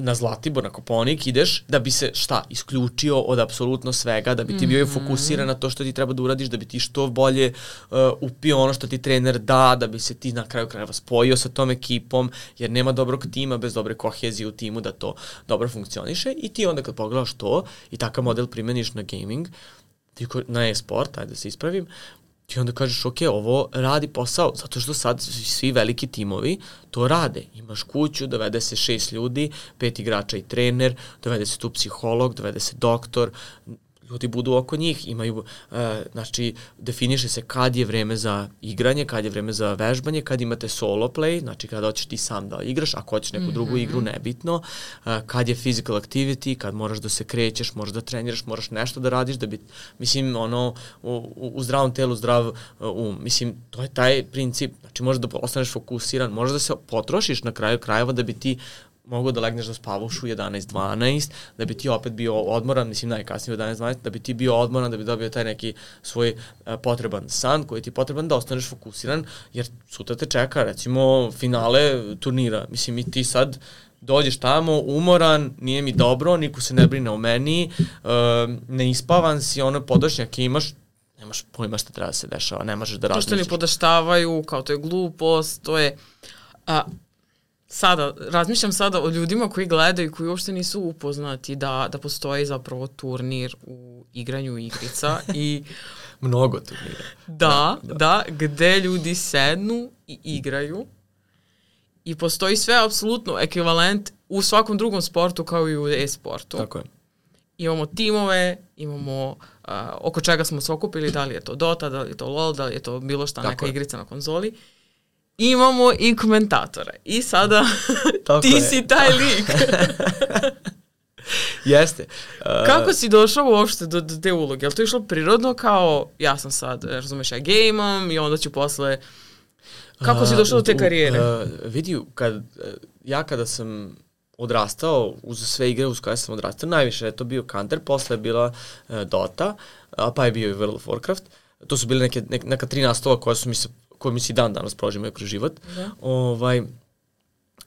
na Zlatibor, na Koponik, ideš da bi se šta, isključio od apsolutno svega, da bi ti bio mm -hmm. fokusiran na to što ti treba da uradiš, da bi ti što bolje uh, upio ono što ti trener da, da bi se ti na kraju krajeva spojio sa tom ekipom, jer nema dobrog tima bez dobre kohezije u timu da to dobro funkcioniše i ti onda kad pogledaš to i takav model primeniš na gaming, ti na e-sport, ajde da se ispravim, ti onda kažeš, ok, ovo radi posao, zato što sad svi veliki timovi to rade. Imaš kuću, dovede se šest ljudi, pet igrača i trener, dovede se tu psiholog, dovede se doktor, ljudi budu oko njih, imaju, e, znači, definiše se kad je vreme za igranje, kad je vreme za vežbanje, kad imate solo play, znači kada hoćeš ti sam da igraš, ako hoćeš neku drugu mm -hmm. igru, nebitno, e, kad je physical activity, kad moraš da se krećeš, moraš da treniraš, moraš nešto da radiš, da bi, mislim, ono, u, u zdravom telu, zdrav um, mislim, to je taj princip, znači možeš da ostaneš fokusiran, možeš da se potrošiš na kraju krajeva da bi ti mogu da legneš da spavaš u 11-12, da bi ti opet bio odmoran, mislim najkasnije u 11-12, da bi ti bio odmoran, da bi dobio taj neki svoj uh, potreban san koji ti je potreban da ostaneš fokusiran, jer sutra te čeka recimo finale turnira. Mislim i ti sad dođeš tamo umoran, nije mi dobro, niko se ne brine o meni, uh, neispavan si, ono podašnjak imaš, nemaš pojma šta treba da se dešava, ne možeš da razmišljaš. To što ni podaštavaju, kao to je glupost, to je... A, sada, razmišljam sada o ljudima koji gledaju, koji uopšte nisu upoznati da, da postoji zapravo turnir u igranju igrica i Mnogo turnira. Da, da, da, gde ljudi sednu i igraju i postoji sve apsolutno ekvivalent u svakom drugom sportu kao i u e-sportu. Tako je. Imamo timove, imamo uh, oko čega smo se okupili, da li je to Dota, da li je to LoL, da li je to bilo šta, Tako neka je. igrica na konzoli imamo i komentatore. I sada ti je. si taj lik. Jeste. Uh, Kako si došao uopšte do, do te uloge? Je li to išlo prirodno kao ja sam sad, razumeš, ja gejmam i onda ću posle... Kako si došao uh, do te karijere? Uh, vidi, kad, ja kada sam odrastao uz sve igre uz koje sam odrastao, najviše je to bio Counter, posle je bila uh, Dota, a pa je bio i World of Warcraft. To su bile neke, neka, neka tri naslova koja su mi se koje mi se dan danas prožimaju kroz život, da. ovaj,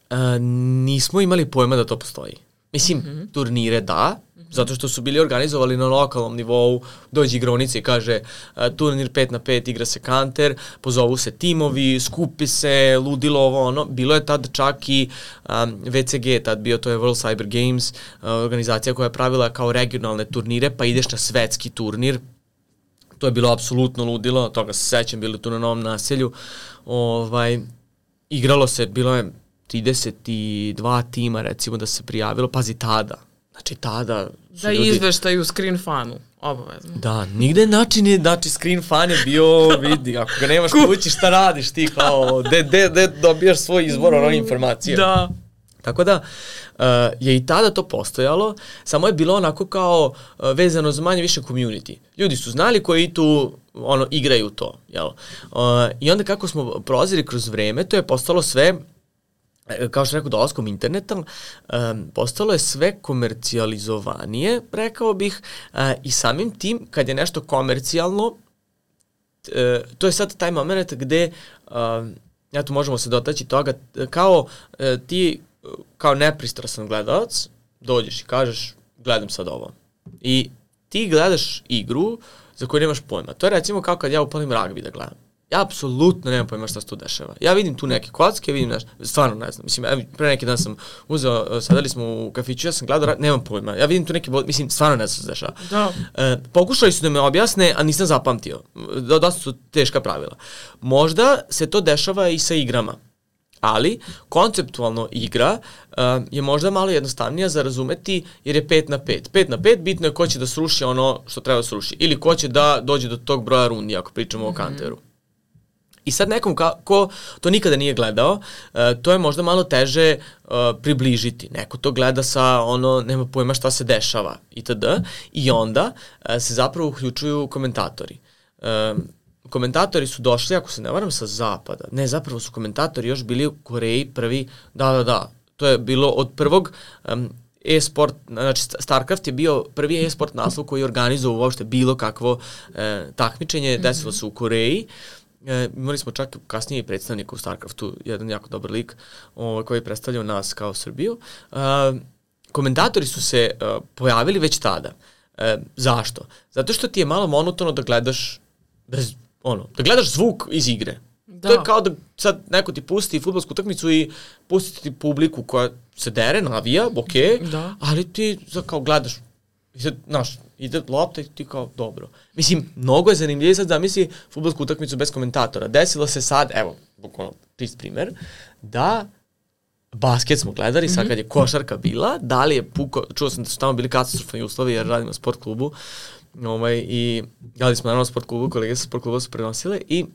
a, nismo imali pojma da to postoji. Mislim, mm -hmm. turnire da, -hmm. zato što su bili organizovali na lokalnom nivou, dođe igronice i kaže a, turnir 5 na 5 igra se kanter, pozovu se timovi, skupi se, ludilo ovo ono. Bilo je tad čak i um, VCG, tad bio to je World Cyber Games, uh, organizacija koja je pravila kao regionalne turnire, pa ideš na svetski turnir, to je bilo apsolutno ludilo, toga se sećam, bili tu na novom naselju. Ovaj, igralo se, bilo je 32 tima recimo da se prijavilo, pazi tada, znači tada Da ljudi... izveštaju screen fanu, obavezno. Da, nigde način je, znači screen fan je bio, vidi, ako ga nemaš kući šta radiš ti kao, de, de, de dobijaš svoj izbor ono informacije. Da. Tako da, uh, je i tada to postojalo, samo je bilo onako kao uh, vezano za manje više community. Ljudi su znali koji tu ono, igraju to. Jel? Uh, I onda kako smo prolazili kroz vreme, to je postalo sve kao što rekao, dolaskom interneta, um, postalo je sve komercijalizovanije, rekao bih, uh, i samim tim, kad je nešto komercijalno, uh, to je sad taj moment gde, ja tu možemo se dotaći toga, kao uh, ti kao nepristrasan gledalac, dođeš i kažeš, gledam sad ovo. I ti gledaš igru za koju nemaš pojma. To je recimo kao kad ja upalim ragbi da gledam. Ja apsolutno nemam pojma šta se tu dešava. Ja vidim tu neke kocke, vidim nešto, stvarno ne znam. Mislim, evo, pre neki dan sam uzeo, sadali smo u kafiću, ja sam gledao, nemam pojma. Ja vidim tu neke, mislim, stvarno ne znam šta se dešava. Da. E, pokušali su da me objasne, a nisam zapamtio. Dosta su teška pravila. Možda se to dešava i sa igrama. Ali, konceptualno igra uh, je možda malo jednostavnija za razumeti jer je 5 na 5. 5 na 5 bitno je ko će da sruši ono što treba da sruši. Ili ko će da dođe do tog broja rundi ako pričamo mm -hmm. o mhm. kanteru. I sad nekom ka, ko to nikada nije gledao, uh, to je možda malo teže uh, približiti. Neko to gleda sa ono, nema pojma šta se dešava itd. I onda uh, se zapravo uključuju komentatori. Uh, komentatori su došli, ako se ne varam, sa zapada. Ne, zapravo su komentatori još bili u Koreji prvi, da, da, da, to je bilo od prvog um, e-sport, znači StarCraft je bio prvi e-sport naslov koji je organizovao uopšte bilo kakvo e, takmičenje, mm -hmm. desilo se u Koreji. E, imali smo čak kasnije i predstavnika u StarCraftu, jedan jako dobar lik ovaj, koji je predstavljao nas kao Srbiju. E, komentatori su se e, pojavili već tada. E, zašto? Zato što ti je malo monotono da gledaš bez ono, da gledaš zvuk iz igre. Da. To je kao da sad neko ti pusti futbolsku utakmicu i pusti ti publiku koja se dere, navija, ok, da. ali ti za kao gledaš i sad, znaš, ide lopta i ti kao, dobro. Mislim, mnogo je zanimljivije sad zamisli futbolsku utakmicu bez komentatora. Desilo se sad, evo, bukvalno, čist primer, da basket smo gledali, mm -hmm. sad mhm. kad je košarka bila, da li je puko, čuo sam da su tamo bili katastrofani uslovi jer radimo sport klubu, ovaj, i gledali smo naravno sport klubu, kolege sa sport kluba su prenosile i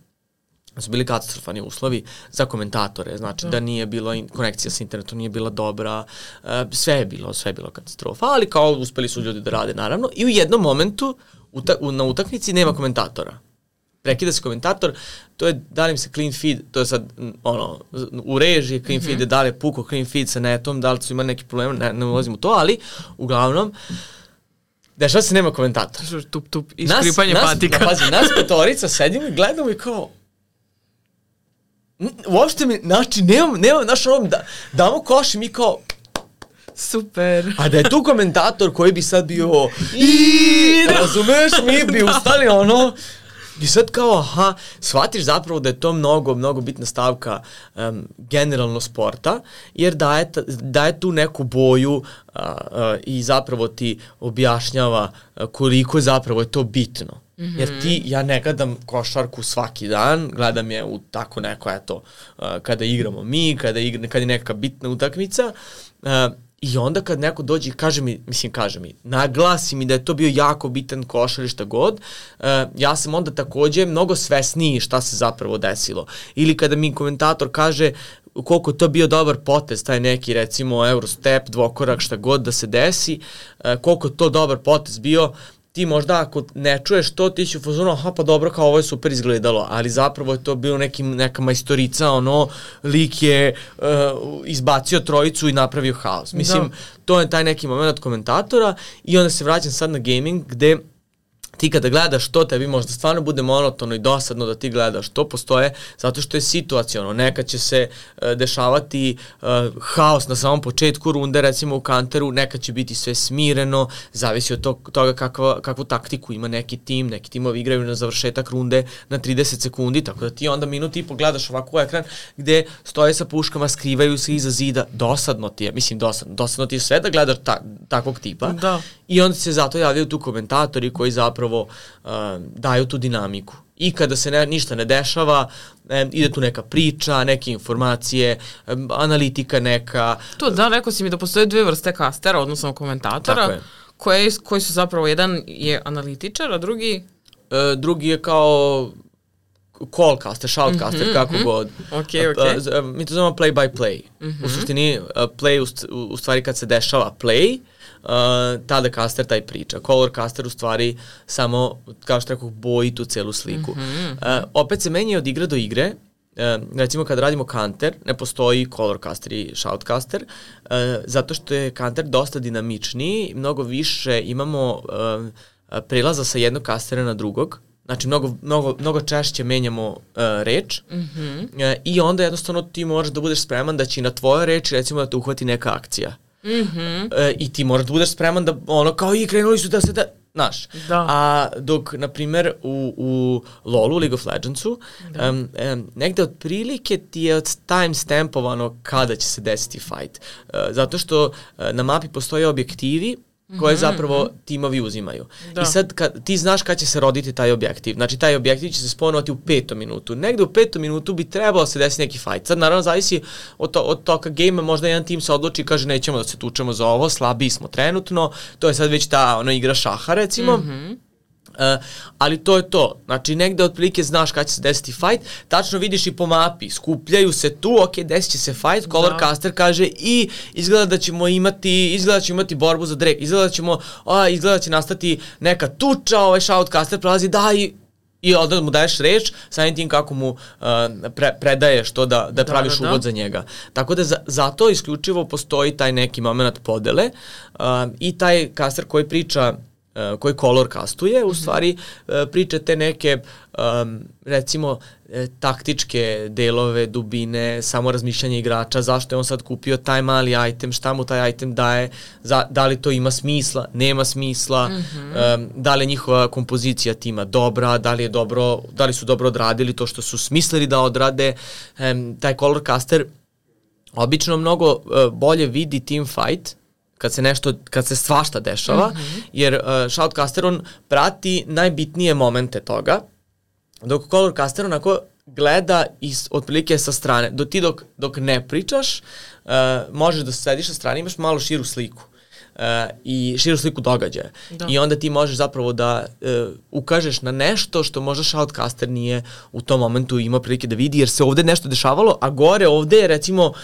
su bili katastrofani uslovi za komentatore, znači da, da nije bilo, in, konekcija sa internetom nije bila dobra, uh, sve je bilo, sve je bilo katastrofa, ali kao uspeli su ljudi da rade naravno i u jednom momentu uta, u, na utakmici nema komentatora. Prekida se komentator, to je, da li se clean feed, to je sad, ono, u režiji clean mm -hmm. feed je da li je puko clean feed sa netom, da li su imali neki problem, ne, ne ulazim u to, ali uglavnom, dešava se nema komentatora. Tup, tup, iskripanje nas, patika. Nas, pazi, nas petorica sedimo i gledamo i kao, uopšte mi, znači, nemam, nemam, znaš, ono, da, damo koš i mi kao, Super. A da je tu komentator koji bi sad bio i razumeš, mi bi ustali ono I sad kao, aha, shvatiš zapravo da je to mnogo, mnogo bitna stavka um, generalno sporta, jer daje, daje tu neku boju uh, uh, i zapravo ti objašnjava koliko zapravo je to bitno. Mm -hmm. Jer ti, ja ne gledam košarku svaki dan, gledam je u tako neko, eto, uh, kada igramo mi, kada, igra, kada je neka bitna utakmica, uh, I onda kad neko dođe i kaže mi, mislim kaže mi, naglasi mi da je to bio jako bitan košar i šta god, uh, ja sam onda takođe mnogo svesniji šta se zapravo desilo. Ili kada mi komentator kaže koliko to bio dobar potez, taj neki recimo Eurostep, dvokorak, šta god da se desi, uh, koliko to dobar potez bio, ti možda ako ne čuješ to, ti će u fazonu, aha pa dobro, kao ovo je super izgledalo, ali zapravo je to bilo neki, neka majstorica, ono, lik je uh, izbacio trojicu i napravio haos. Mislim, da. to je taj neki moment komentatora i onda se vraćam sad na gaming gde ti kada gledaš to, tebi možda stvarno bude monotono i dosadno da ti gledaš. To postoje zato što je situacijono. Nekad će se uh, dešavati uh, haos na samom početku runde, recimo u kanteru, nekad će biti sve smireno, zavisi od tog, toga kakva, kakvu taktiku ima neki tim, neki timovi igraju na završetak runde na 30 sekundi, tako da ti onda minut i pogledaš ovako u ekran gde stoje sa puškama, skrivaju se iza zida, dosadno ti je, mislim dosadno, dosadno ti je sve da gledaš ta, takvog tipa. Da. i onda se zato javljaju tu komentatori koji zapravo zapravo uh, daju tu dinamiku. I kada se ne, ništa ne dešava, um, ide tu neka priča, neke informacije, um, analitika neka. To da, rekao si mi da postoje dve vrste kastera, odnosno komentatora, koje, koji su zapravo, jedan je analitičar, a drugi... Uh, drugi je kao callcaster, shoutcaster, mm -hmm, kako mm -hmm. god. Okay, okay. Uh, mi to zovemo play by play. Mm -hmm. U suštini uh, play u, u stvari kad se dešava play, uh, tada caster taj priča. Color caster u stvari samo, kao što rekao, boji tu celu sliku. Mm -hmm. uh, opet se menja od igre do igre, Uh, recimo kad radimo kanter, ne postoji color caster i shoutcaster, uh, zato što je kanter dosta dinamičniji, mnogo više imamo uh, prelaza sa jednog kastera na drugog, Znači, mnogo, mnogo, mnogo češće menjamo uh, reč mm -hmm. uh, i onda jednostavno ti moraš da budeš spreman da će na tvoje reči recimo da te uhvati neka akcija. Mm -hmm. uh, I ti moraš da budeš spreman da ono kao i krenuli su da se da Znaš, da. a dok, na primer, u, u LoLu, League of Legendsu, da. um, um, negde otprilike ti je od time stampovano kada će se desiti fight. Uh, zato što uh, na mapi postoje objektivi koje mhm, zapravo mhm. timovi uzimaju. Da. I sad kad, ti znaš kad će se roditi taj objektiv. Znači taj objektiv će se sponovati u petom minutu. Negde u petom minutu bi trebalo da se desiti neki fight. Sad naravno zavisi od, to, od toka game možda jedan tim se odluči i kaže nećemo da se tučemo za ovo, slabiji smo trenutno. To je sad već ta ono igra šaha recimo. Mm -hmm Uh, ali to je to. Znači, negde otprilike znaš kada će se desiti fight, tačno vidiš i po mapi, skupljaju se tu, ok, desit će se fight, Color da. Caster kaže i izgleda da ćemo imati, izgleda da ćemo imati borbu za drek, izgleda da ćemo, a, izgleda da će nastati neka tuča, ovaj Shoutcaster prelazi, da i i onda mu daješ reč, samim tim kako mu uh, pre, predaješ to da, da, da praviš da, da. uvod za njega. Tako da za, zato isključivo postoji taj neki moment podele uh, i taj kaster koji priča koji kolor kastuje, u mhm. stvari uh, priča te neke um, recimo e, taktičke delove, dubine, samo razmišljanje igrača, zašto je on sad kupio taj mali item, šta mu taj item daje, za, da li to ima smisla, nema smisla, mm -hmm. um, da li je njihova kompozicija tima dobra, da li, je dobro, da li su dobro odradili to što su smislili da odrade. Um, taj color caster obično mnogo uh, bolje vidi team fight kad se nešto, kad se svašta dešava, mm -hmm. jer uh, Shoutcaster on prati najbitnije momente toga, dok Colorcaster onako gleda iz, otprilike sa strane. Do ti dok, dok ne pričaš, uh, možeš da sediš sa strane, imaš malo širu sliku. Uh, i širu sliku događaja. Da. I onda ti možeš zapravo da uh, ukažeš na nešto što možda shoutcaster nije u tom momentu imao prilike da vidi, jer se ovde nešto dešavalo, a gore ovde je recimo uh,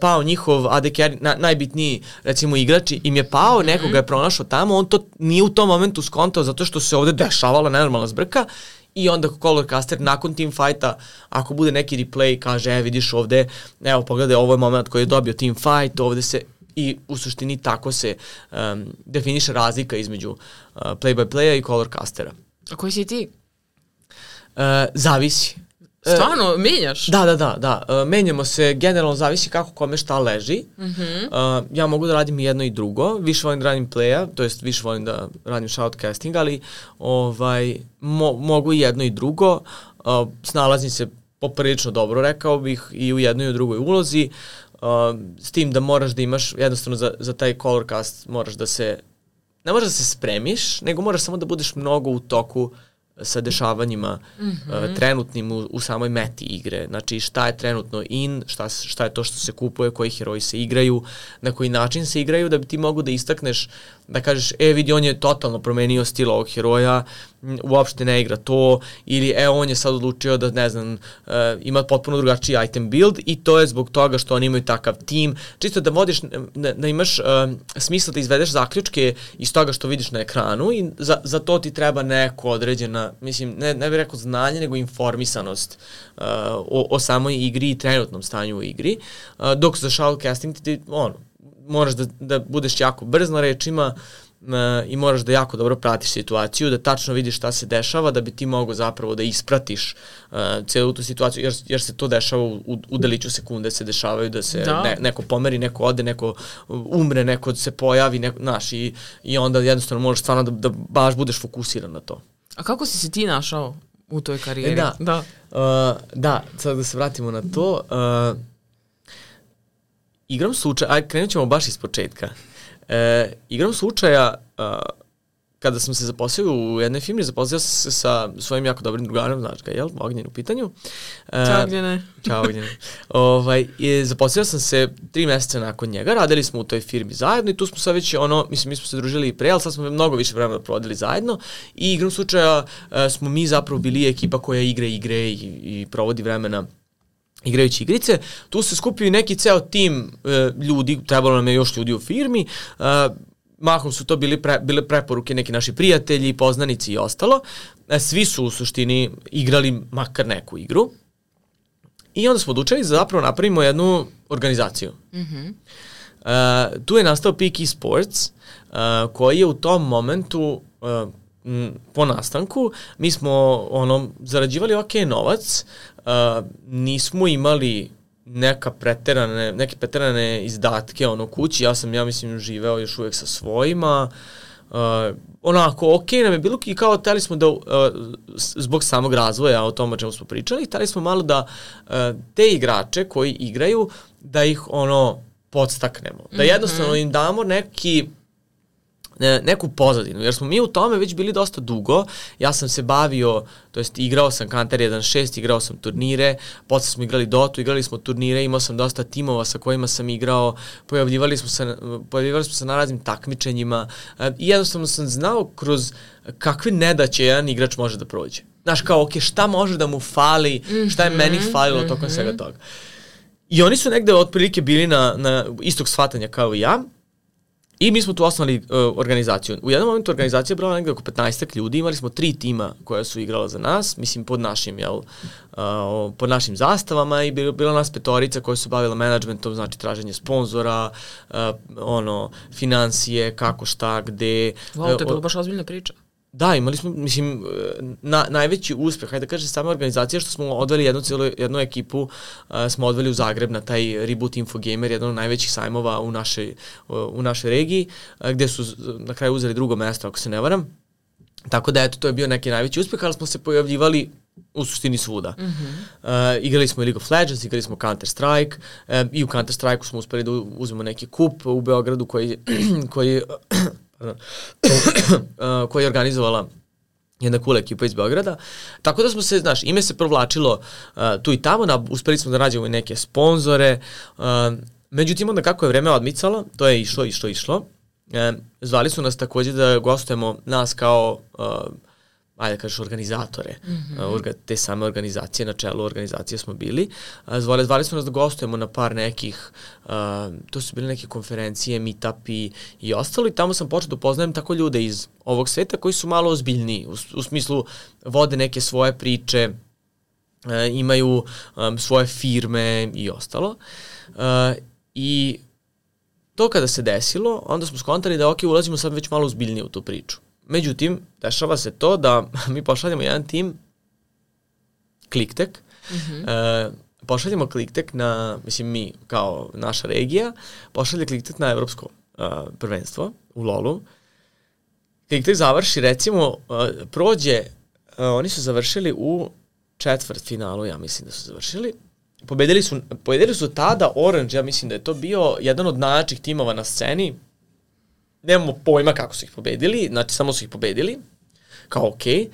pao njihov AD carry, na, najbitniji recimo igrač im je pao, mm -hmm. nekoga je pronašao tamo, on to nije u tom momentu skontao zato što se ovde dešavala nenormalna zbrka i onda Colorcaster nakon team fighta, ako bude neki replay, kaže, e, vidiš ovde, evo, pogledaj, ovo je moment koji je dobio team fight, ovde se i u suštini tako se um, definiše razlika između uh, play-by-playa i colorcastera. A koji si ti? Uh, zavisi. Stvarno, menjaš? Da, da, da, da. Uh, menjamo se, generalno zavisi kako kome šta leži. Mm -hmm. uh, ja mogu da radim i jedno i drugo. Više volim da radim playa, to jest više volim da radim shoutcasting, ali ovaj, mo, mogu i jedno i drugo. Uh, snalazim se poprilično dobro, rekao bih, i u jednoj i u drugoj ulozi. Uh, s tim da moraš da imaš, jednostavno za, za taj colorcast moraš da se, ne moraš da se spremiš, nego moraš samo da budeš mnogo u toku uh, sa dešavanjima mm -hmm. uh, trenutnim u, u samoj meti igre. Znači šta je trenutno in, šta, šta je to što se kupuje, koji heroji se igraju, na koji način se igraju da bi ti mogu da istakneš da kažeš, e vidi on je totalno promenio stil ovog heroja, uopšte ne igra to, ili e on je sad odlučio da ne znam, uh, ima potpuno drugačiji item build i to je zbog toga što oni imaju takav tim, čisto da vodiš, da, da imaš uh, smisla da izvedeš zaključke iz toga što vidiš na ekranu i za, za to ti treba neko određena, mislim, ne, ne bih rekao znanje, nego informisanost uh, o, o samoj igri i trenutnom stanju u igri, uh, dok za shoutcasting ti, ti ono, moraš da, da budeš jako brz na rečima uh, i moraš da jako dobro pratiš situaciju, da tačno vidiš šta se dešava, da bi ti mogao zapravo da ispratiš uh, celu tu situaciju, jer, jer se to dešava u, u, deliću sekunde se dešavaju da se da. Ne, neko pomeri, neko ode, neko umre, neko se pojavi, neko, znaš, i, i onda jednostavno možeš stvarno da, da baš budeš fokusiran na to. A kako si se ti našao u toj karijeri? E, da, da. Uh, da, sad da se vratimo na to. Uh, igram slučaja, aj krenut ćemo baš iz početka. E, igram slučaja, uh, kada sam se zaposlio u jednoj firmi, zaposlio sam se sa svojim jako dobrim drugarom, znaš ga, jel? Ognjen u pitanju. E, Ćao Ognjene. Ćao Ognjene. ovaj, i zaposlio sam se tri meseca nakon njega, radili smo u toj firmi zajedno i tu smo sad već, ono, mislim, mi smo se družili i pre, ali sad smo mnogo više vremena provodili zajedno i igram slučaja uh, smo mi zapravo bili ekipa koja igra igre i, i provodi vremena igrajući igrice, tu se skupio i neki ceo tim e, ljudi, trebalo nam je još ljudi u firmi, e, mahom su to bili pre, bile preporuke neki naši prijatelji, poznanici i ostalo. E, svi su u suštini igrali makar neku igru. I onda smo odlučili da zapravo napravimo jednu organizaciju. Mm -hmm. e, tu je nastao Peak Esports, e, koji je u tom momentu e, po nastanku, mi smo ono, zarađivali ok novac, uh, nismo imali neka preterane, neke preterane izdatke ono kući, ja sam ja mislim živeo još uvek sa svojima, uh, onako, ok nam je bilo i kao teli smo da, uh, zbog samog razvoja o tom o čemu smo pričali, teli smo malo da uh, te igrače koji igraju, da ih ono podstaknemo, da mhm. jednostavno im damo neki neku pozadinu, jer smo mi u tome već bili dosta dugo. Ja sam se bavio, to jest igrao sam Counter 1.6, igrao sam turnire, posle smo igrali Dotu, igrali smo turnire, imao sam dosta timova sa kojima sam igrao, pojavljivali smo se, pojavljivali smo se na raznim takmičenjima e, i jednostavno sam znao kroz kakve nedaće jedan igrač može da prođe. Znaš, kao, ok, šta može da mu fali, šta je meni mhm, falilo mm -hmm. tokom svega toga. I oni su negde otprilike bili na, na istog shvatanja kao i ja, I mi smo tu osnovali uh, organizaciju. U jednom momentu organizacija je brala negde oko 15 ljudi, imali smo tri tima koja su igrala za nas, mislim pod našim, jel, uh, pod našim zastavama i bilo, bilo nas petorica koja su bavila managementom, znači traženje sponzora, uh, ono, financije, kako, šta, gde. Wow, to je bilo baš ozbiljna priča. Da, imali smo, mislim, na, najveći uspeh, hajde da kažem, sama organizacija što smo odveli jednu celu, jednu ekipu, uh, smo odveli u Zagreb na taj Reboot Infogamer, jedan od najvećih sajmova u našoj, u našoj regiji, uh, gde su na kraju uzeli drugo mesto, ako se ne varam. Tako da, eto, to je bio neki najveći uspeh, ali smo se pojavljivali u suštini svuda. Mm -hmm. uh, igrali smo i League of Legends, igrali smo Counter Strike uh, i u Counter Strike smo uspeli da uzmemo neki kup u Beogradu koji, koji uh, koja je organizovala jedna cool ekipa iz Beograda. Tako da smo se, znaš, ime se provlačilo uh, tu i tamo, na, uspeli smo da nađemo neke sponzore. Uh, međutim, onda kako je vreme odmicalo, to je išlo, išlo, išlo. E, zvali su nas takođe da gostujemo nas kao uh, ajde da kažeš organizatore mm -hmm. uh, te same organizacije, na čelu organizacije smo bili. Zvali, zvali su nas da gostujemo na par nekih, uh, to su bile neke konferencije, meetupi i ostalo i tamo sam počeo da upoznajem tako ljude iz ovog sveta koji su malo ozbiljniji, u, u smislu vode neke svoje priče, uh, imaju um, svoje firme i ostalo. Uh, I to kada se desilo, onda smo skontali da ok, ulazimo sad već malo uzbiljnije u tu priču. Međutim, dešava se to da mi pošaljemo jedan tim Kliktek, mm -hmm. uh, pošaljemo Kliktek na, mislim mi kao naša regija, pošalje Kliktek na evropsko uh, prvenstvo u LoLu. Kliktek završi, recimo, uh, prođe, uh, oni su završili u četvrt finalu, ja mislim da su završili, pobedili su, pobedili su tada Orange, ja mislim da je to bio jedan od najjačih timova na sceni. Nemamo pojma kako su ih pobedili, znači samo su ih pobedili, kao okej. Okay.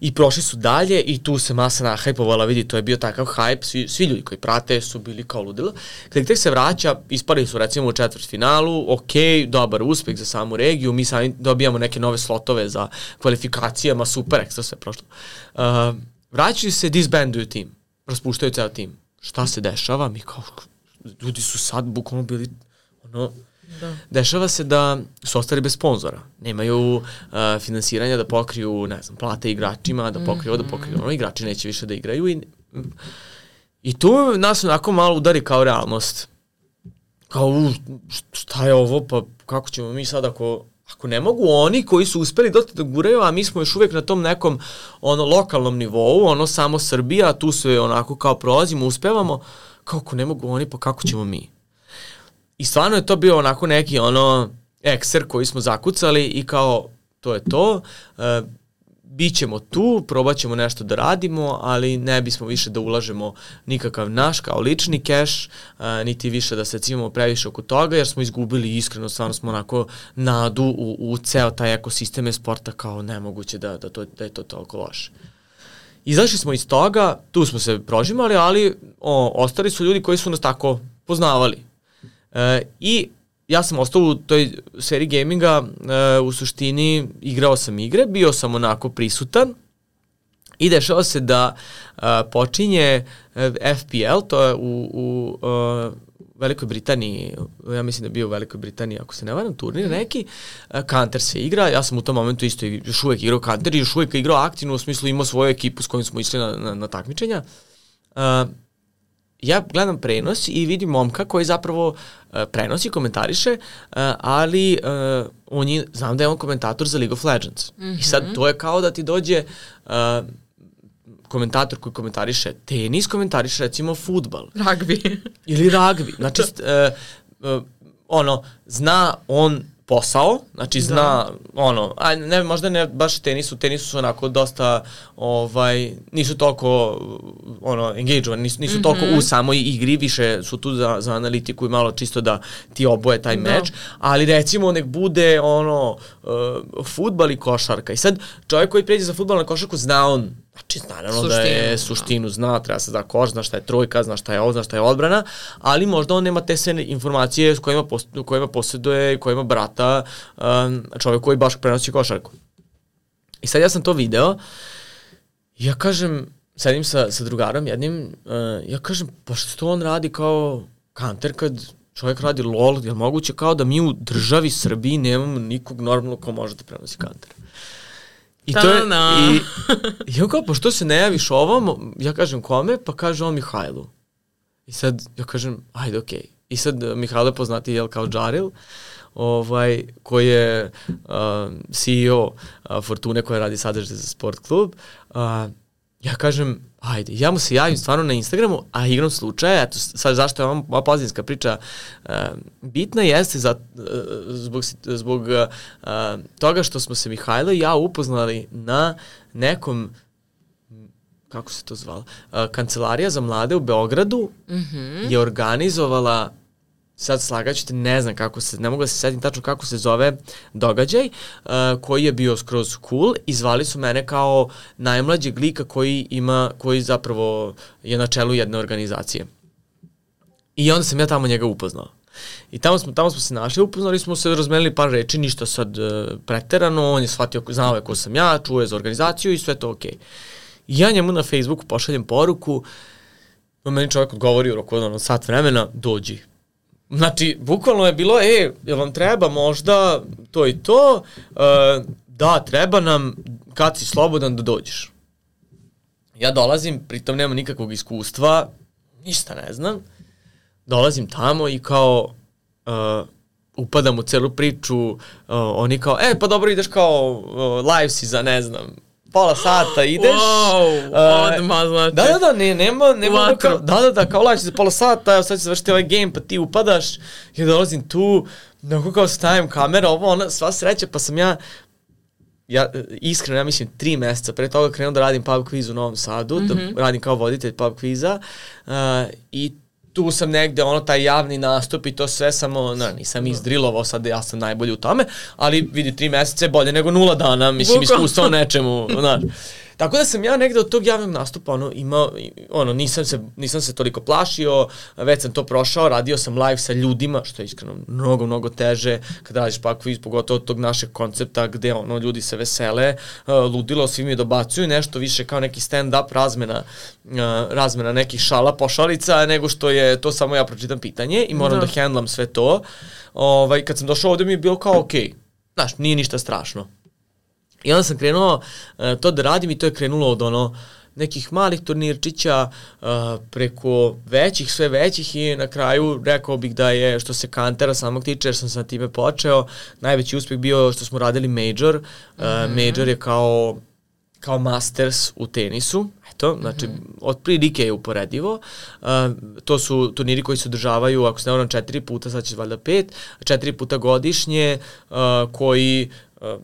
I prošli su dalje i tu se masa nahajpovala, vidi, to je bio takav hype, svi, svi ljudi koji prate su bili kao ludilo. Kada tek se vraća, ispali su recimo u četvrt finalu, ok, dobar uspeh za samu regiju, mi sami dobijamo neke nove slotove za kvalifikacijama, super, ekstra sve prošlo. Uh, vraćaju se, disbanduju tim, raspuštaju ceo tim šta se dešava, mi kao, ljudi su sad bukvalno bili, ono, Da. Dešava se da su ostali bez sponzora. Nemaju uh, finansiranja da pokriju, ne znam, plate igračima, da pokriju mm -hmm. da pokriju ono, igrači neće više da igraju i, i tu nas onako malo udari kao realnost. Kao, u, šta je ovo, pa kako ćemo mi sad ako Ako ne mogu oni koji su uspeli dosta da guraju, a mi smo još uvek na tom nekom ono lokalnom nivou, ono samo Srbija, tu se onako kao prolazimo, uspevamo, kako ne mogu oni, pa kako ćemo mi? I stvarno je to bio onako neki ono ekser koji smo zakucali i kao to je to. E, Bićemo tu, probat ćemo nešto da radimo, ali ne bismo više da ulažemo nikakav naš kao lični keš, niti više da se cimamo previše oko toga, jer smo izgubili iskreno, stvarno smo onako nadu u, u ceo taj ekosisteme sporta kao nemoguće da, da, to, da je to toliko loše. Izašli smo iz toga, tu smo se prožimali, ali o, ostali su ljudi koji su nas tako poznavali. E, I ja sam ostao u toj seriji gaminga, uh, u suštini igrao sam igre, bio sam onako prisutan i dešava se da uh, počinje uh, FPL, to je u, u uh, Velikoj Britaniji, ja mislim da je bio u Velikoj Britaniji, ako se ne varam, turnir mhm. neki, Counter se igra, ja sam u tom momentu isto još uvek igrao Counter i još uvek igrao aktivno, u smislu imao svoju ekipu s kojom smo išli na, na, na takmičenja. Uh, ja gledam prenos i vidim momka koji zapravo uh, prenosi, komentariše, uh, ali uh, on je, znam da je on komentator za League of Legends. Mm -hmm. I sad mhm. to je kao da ti dođe uh, komentator koji komentariše tenis, komentariše recimo futbal. Rugby. Ili rugby. Znači, ono, zna on posao, znači da. zna da. ono, a ne možda ne baš tenisu, tenisu su onako dosta ovaj nisu toliko ono engageovani, nisu, nisu mm -hmm. toliko u samoj igri, više su tu za, za analitiku i malo čisto da ti oboje taj da. meč, ali recimo nek bude ono uh, fudbal i košarka. I sad čovjek koji pređe za fudbal na košarku zna on Znači, naravno suštinu, da je suštinu zna, treba se da koš, zna šta je trojka, zna šta je ovo, zna šta je odbrana, ali možda on nema te sve informacije s kojima, pos, kojima posjeduje, kojima brata um, čovjek koji baš prenosi košarku. I sad ja sam to video, ja kažem, sedim sa, sa drugarom jednim, uh, ja kažem, pa što on radi kao kanter kad čovjek radi LOL, je moguće kao da mi u državi Srbiji nemamo nikog normalno ko može da prenosi kanter. I to je, i, i on kao, pa što se ne javiš ovom? Ja kažem, kome? Pa kaže on Mihajlu. I sad, ja kažem, ajde, okej. Okay. I sad Mihajlo je poznati, jel, kao Džaril, ovaj, koji je uh, CEO uh, Fortune koja radi sadržaj za sport klub. Uh, ja kažem, ajde, ja mu se javim stvarno na Instagramu, a igram slučaja, eto, sad zašto je ova moja priča uh, bitna, jeste za, uh, zbog, zbog uh, toga što smo se Mihajlo i ja upoznali na nekom kako se to zvalo, uh, Kancelarija za mlade u Beogradu mm -hmm. je organizovala sad slagaću te, ne znam kako se, ne mogu da se setim tačno kako se zove događaj, uh, koji je bio skroz cool i zvali su mene kao najmlađeg lika koji ima, koji zapravo je na čelu jedne organizacije. I onda sam ja tamo njega upoznao. I tamo smo, tamo smo se našli, upoznali smo se, razmenili par reči, ništa sad uh, preterano, on je shvatio, znao je ko sam ja, čuje za organizaciju i sve to okej. Okay. I ja njemu na Facebooku pošaljem poruku, meni čovjek odgovori u roku od sat vremena, dođi. Znači, bukvalno je bilo, e, jel vam treba možda to i to, uh, da, treba nam, kad si slobodan da dođeš. Ja dolazim, pritom nemam nikakvog iskustva, ništa ne znam, dolazim tamo i kao uh, upadam u celu priču, uh, oni kao, e, pa dobro ideš kao uh, live si za, ne znam, pola sata ideš. Wow, uh, odmah znači. Da, da, da, ne, nema, nema kao, da, da, da, kao si za pola sata, evo sad će završiti ovaj game, pa ti upadaš, ja dolazim tu, Neko kao stavim kamera, ovo, ona, sva sreća, pa sam ja ja iskreno ja mislim tri meseca pre toga krenuo da radim pub quiz u Novom Sadu, mm -hmm. da radim kao voditelj pub quiza uh, i tu sam negde ono taj javni nastup i to sve samo, na, nisam izdrilovao sad ja sam najbolji u tome, ali vidi tri meseca je bolje nego nula dana, mislim iskustva o nečemu, znaš. Tako da sam ja negde od tog javnog nastupa ono, imao, ono, nisam se, nisam se toliko plašio, već sam to prošao, radio sam live sa ljudima, što je iskreno mnogo, mnogo teže kada radiš pa kviz, pogotovo od tog našeg koncepta gde ono, ljudi se vesele, uh, ludilo, svi mi dobacuju, nešto više kao neki stand-up razmena, uh, razmena nekih šala, pošalica, nego što je to samo ja pročitam pitanje i moram da, da hendlam sve to. Ovaj, kad sam došao ovde mi je bilo kao, okej, okay, znaš, nije ništa strašno I onda sam krenuo uh, to da radim i to je krenulo od ono nekih malih turnirčića uh, preko većih, sve većih i na kraju rekao bih da je što se kantera samog tiče jer sam sa time počeo, najveći uspeh bio što smo radili major. Uh, mm -hmm. Major je kao kao masters u tenisu, eto, znači, mm -hmm. od prilike je uporedivo. Uh, to su turniri koji se održavaju, ako se ne varam, četiri puta, sad će valjda pet, četiri puta godišnje, uh, koji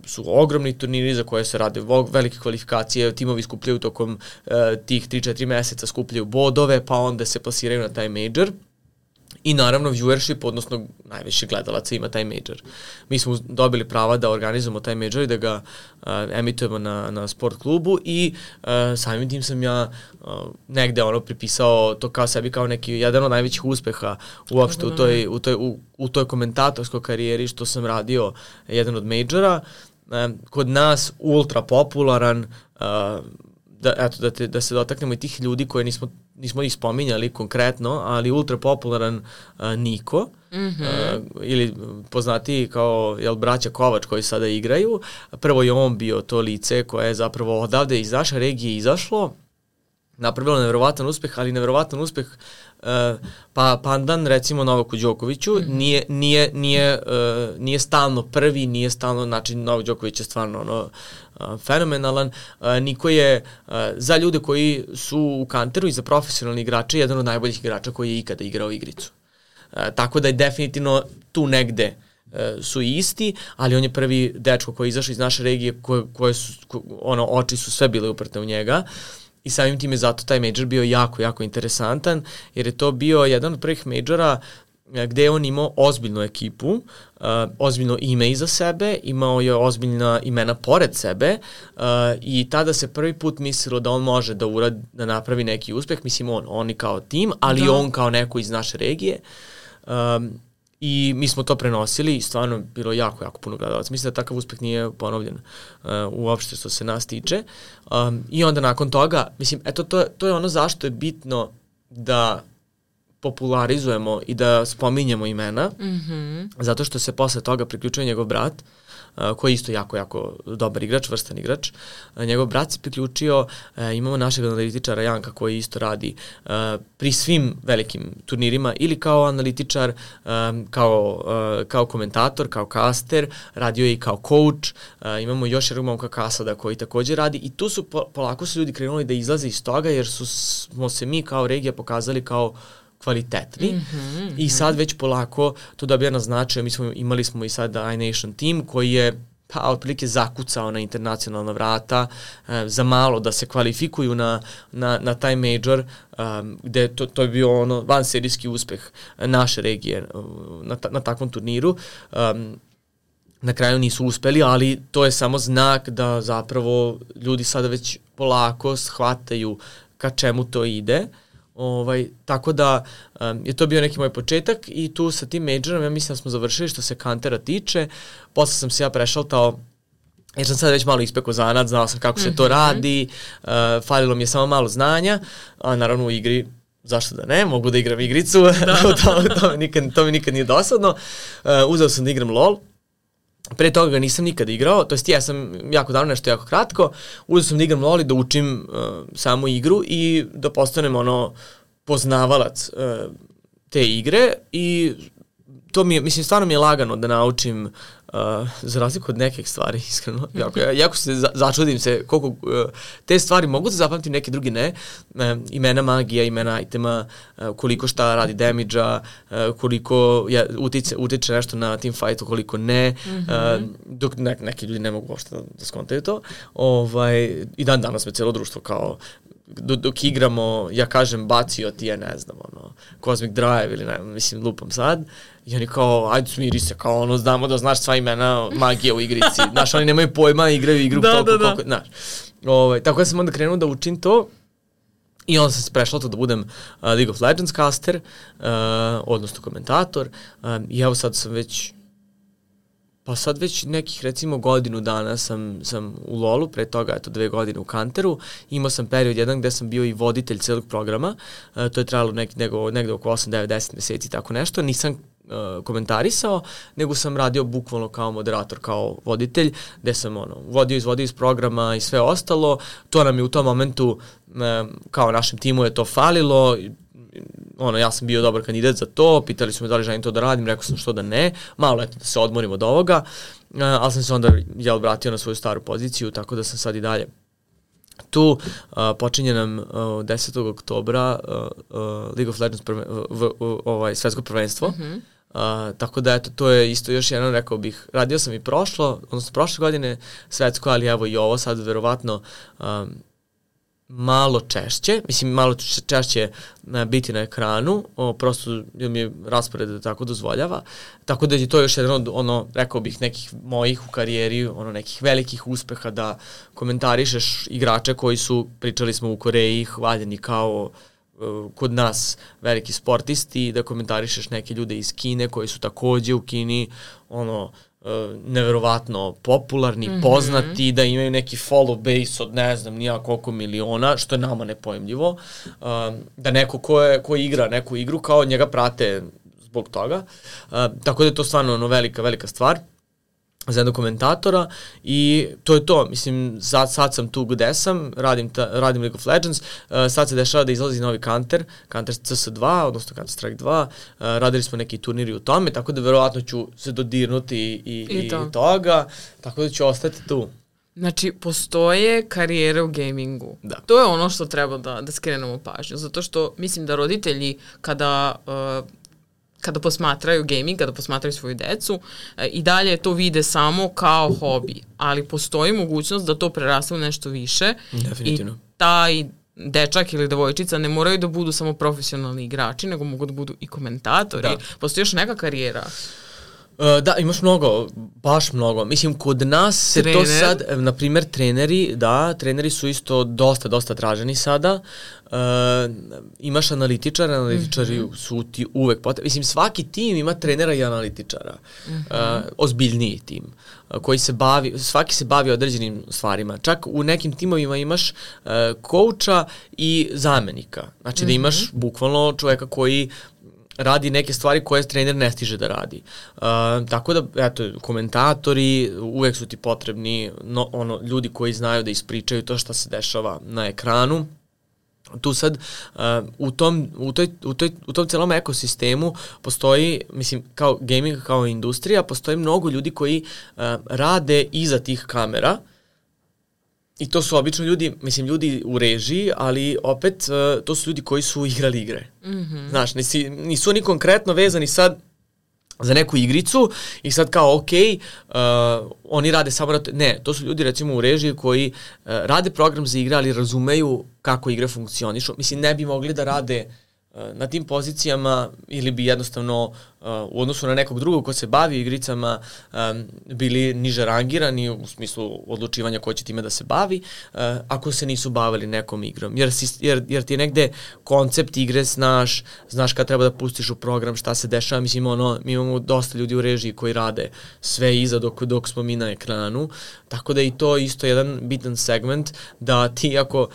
su ogromni turniri za koje se rade velike kvalifikacije, timovi skupljaju tokom uh, tih 3-4 meseca skupljaju bodove, pa onda se plasiraju na taj major. I naravno viewership, odnosno najviše gledalaca ima taj major. Mi smo dobili prava da organizujemo taj major i da ga uh, emitujemo na, na sport klubu i uh, samim tim sam ja uh, negde ono pripisao to kao sebi kao neki jedan od najvećih uspeha uopšte u toj, u toj, u, u toj komentatorskoj karijeri što sam radio jedan od majora. Uh, kod nas ultra popularan uh, da, eto, da, te, da se dotaknemo i tih ljudi koje nismo, nismo ih spominjali konkretno, ali ultra popularan uh, Niko, mm -hmm. uh, ili poznati kao jel, braća Kovač koji sada igraju. Prvo je on bio to lice koje je zapravo odavde iz naše regije izašlo, napravilo nevjerovatan uspeh, ali nevjerovatan uspeh uh, pa pandan recimo Novaku Đokoviću mm -hmm. nije, nije, nije, uh, nije stalno prvi, nije stalno, znači Novak Đoković je stvarno ono, uh, fenomenalan. Niko je za ljude koji su u kanteru i za profesionalni igrače jedan od najboljih igrača koji je ikada igrao igricu. Tako da je definitivno tu negde uh, su isti, ali on je prvi dečko koji je izašao iz naše regije koje, koje su, ko, ono, oči su sve bile uprte u njega. I samim tim je zato taj major bio jako, jako interesantan, jer je to bio jedan od prvih majora e, gde je on imao ozbiljnu ekipu, uh, ozbiljno ime iza sebe, imao je ozbiljna imena pored sebe uh, i tada se prvi put mislilo da on može da urad, da napravi neki uspeh, mislim on, oni kao tim, ali da. on kao neko iz naše regije. Um, I mi smo to prenosili i stvarno bilo jako, jako puno gledalaca. Mislim da takav uspeh nije ponovljen uh, uopšte što se nas tiče. Um, I onda nakon toga, mislim, eto, to, to je ono zašto je bitno da popularizujemo i da spominjemo imena, mm -hmm. zato što se posle toga priključuje njegov brat, koji je isto jako, jako dobar igrač, vrstan igrač. Njegov brat se priključio, imamo našeg analitičara Janka koji isto radi pri svim velikim turnirima ili kao analitičar, kao, kao komentator, kao caster, radio je i kao coach, imamo još jednog momka Kasada koji takođe radi i tu su polako su ljudi krenuli da izlaze iz toga jer su, smo se mi kao regija pokazali kao uh, kvalitetni mm -hmm, i sad već polako to dobija na značaju. Mi smo, imali smo i sad iNation team koji je pa otprilike zakucao na internacionalna vrata e, za malo da se kvalifikuju na, na, na taj major um, gde to, to je bio ono van serijski uspeh naše regije na, na takvom turniru. Um, na kraju nisu uspeli, ali to je samo znak da zapravo ljudi sada već polako shvataju ka čemu to ide Ovaj, tako da um, je to bio neki moj početak i tu sa tim majorom ja mislim da smo završili što se kantera tiče. Posle sam se ja prešaltao jer sam sad već malo ispekao zanad, znao sam kako se to mhm. radi, uh, falilo mi je samo malo znanja, a naravno u igri zašto da ne, mogu da igram igricu, da. to, to, mi nikad, to mi nikad nije dosadno. Uh, uzeo sam da igram LOL, Pre toga ga nisam nikad igrao, to jest ja sam jako davno nešto jako kratko, uzeo sam da igram LOL i da učim uh, samu igru i da postanem ono poznavalac uh, te igre i to mi je, mislim, stvarno mi je lagano da naučim Uh, za razliku od nekih stvari, iskreno. Jako, ja, jako se za, začudim se koliko uh, te stvari mogu da zapamtim, neke drugi ne. Uh, imena magija, imena itema, uh, koliko šta radi damage-a, uh, koliko ja, utiče, utiče nešto na team fightu, koliko ne. Mm -hmm. uh, dok ne, neki ljudi ne mogu uopšte da, da skontaju to. Ovaj, I dan danas me celo društvo kao dok igramo, ja kažem bacio ti je, ne znam, ono, Cosmic Drive ili ne, mislim, lupam sad, i oni kao, ajde smiri se, kao ono, znamo da znaš sva imena magije u igrici, znaš, oni nemaju pojma, igraju igru da, toliko, da, da. koliko, znaš. Ovaj, tako da sam onda krenuo da učim to, I onda sam se prešao to da budem uh, League of Legends caster, uh, odnosno komentator. Um, I evo sad sam već Pa sad već nekih recimo godinu dana sam, sam u Lolu, pre toga eto dve godine u Kanteru. Imao sam period jedan gde sam bio i voditelj celog programa. E, to je trajalo nek, nego, negde oko 8, 9, 10 meseci, tako nešto. Nisam uh, komentarisao, nego sam radio bukvalno kao moderator, kao voditelj, gde sam ono, vodio izvodio iz programa i sve ostalo. To nam je u tom momentu, uh, kao našem timu je to falilo, ono, ja sam bio dobar kandidat za to, pitali su me da li želim to da radim, rekao sam što da ne, malo eto da se odmorim od ovoga, uh, ali sam se onda ja obratio na svoju staru poziciju, tako da sam sad i dalje tu uh, počinje nam uh, 10. oktobra uh, uh, League of Legends prve, v, uh, ovaj, svetsko prvenstvo. Mm -hmm. Uh, tako da eto, to je isto još jedan, rekao bih, radio sam i prošlo, odnosno prošle godine svetsko, ali evo i ovo sad verovatno um, malo češće, mislim malo češće na, biti na ekranu, o, prosto mi je raspored tako dozvoljava, tako da je to još jedan od, ono, rekao bih, nekih mojih u karijeri, ono, nekih velikih uspeha da komentarišeš igrače koji su, pričali smo u Koreji, hvaljeni kao uh, kod nas veliki sportisti, da komentarišeš neke ljude iz Kine koji su takođe u Kini, ono, neverovatno popularni, mm -hmm. poznati, da imaju neki follow base od ne znam nija koliko miliona, što je nama nepojemljivo. Uh, da neko ko, je, ko igra neku igru, kao njega prate zbog toga. Uh, tako da je to stvarno ono velika, velika stvar za jednog komentatora i to je to, mislim, sad, sad sam tu gde sam, radim, ta, radim League of Legends, uh, sad se dešava da izlazi novi Counter, Counter CS2, odnosno Counter Strike 2, uh, radili smo neki turniri u tome, tako da verovatno ću se dodirnuti i, i, I, to. i toga, tako da ću ostati tu. Znači, postoje karijere u gamingu. Da. To je ono što treba da, da skrenemo pažnju, zato što mislim da roditelji kada uh, kada posmatraju gaming, kada posmatraju svoju decu e, i dalje to vide samo kao hobi, ali postoji mogućnost da to preraste u nešto više Definitivno. i taj dečak ili devojčica ne moraju da budu samo profesionalni igrači, nego mogu da budu i komentatori. Da. Postoji još neka karijera? Uh, da, imaš mnogo, baš mnogo. Mislim, kod nas se Trener. to sad, na primer, treneri, da, treneri su isto dosta, dosta traženi sada. Uh, imaš analitičara, analitičari mm -hmm. su ti uvek potrebni. Mislim, svaki tim ima trenera i analitičara. Mm -hmm. uh, ozbiljniji tim koji se bavi, svaki se bavi određenim stvarima. Čak u nekim timovima imaš uh, kouča i zamenika. Znači mm -hmm. da imaš mhm. bukvalno čoveka koji radi neke stvari koje trener ne stiže da radi. Uh, tako da, eto, komentatori uvek su ti potrebni, no, ono, ljudi koji znaju da ispričaju to što se dešava na ekranu, tu sad uh, u tom u toj u toj u tom celom ekosistemu postoji mislim kao gaming kao industrija postoji mnogo ljudi koji uh, rade iza tih kamera I to su obično ljudi, mislim, ljudi u režiji, ali opet uh, to su ljudi koji su igrali igre. Mm -hmm. Znaš, nisi, nisu oni konkretno vezani sad za neku igricu i sad kao ok, uh, oni rade samo ne, to su ljudi recimo u režiji koji uh, rade program za igre, ali razumeju kako igre funkcionišu. Mislim, ne bi mogli da rade na tim pozicijama ili bi jednostavno uh, u odnosu na nekog drugog ko se bavi igricama bili niže rangirani u smislu odlučivanja ko će time da se bavi uh, ako se nisu bavili nekom igrom. Jer, jer, jer ti je negde koncept igre znaš, znaš kad treba da pustiš u program, šta se dešava. Mislim, ono, mi imamo dosta ljudi u režiji koji rade sve iza dok, dok smo mi na ekranu. Tako da i to isto jedan bitan segment da ti ako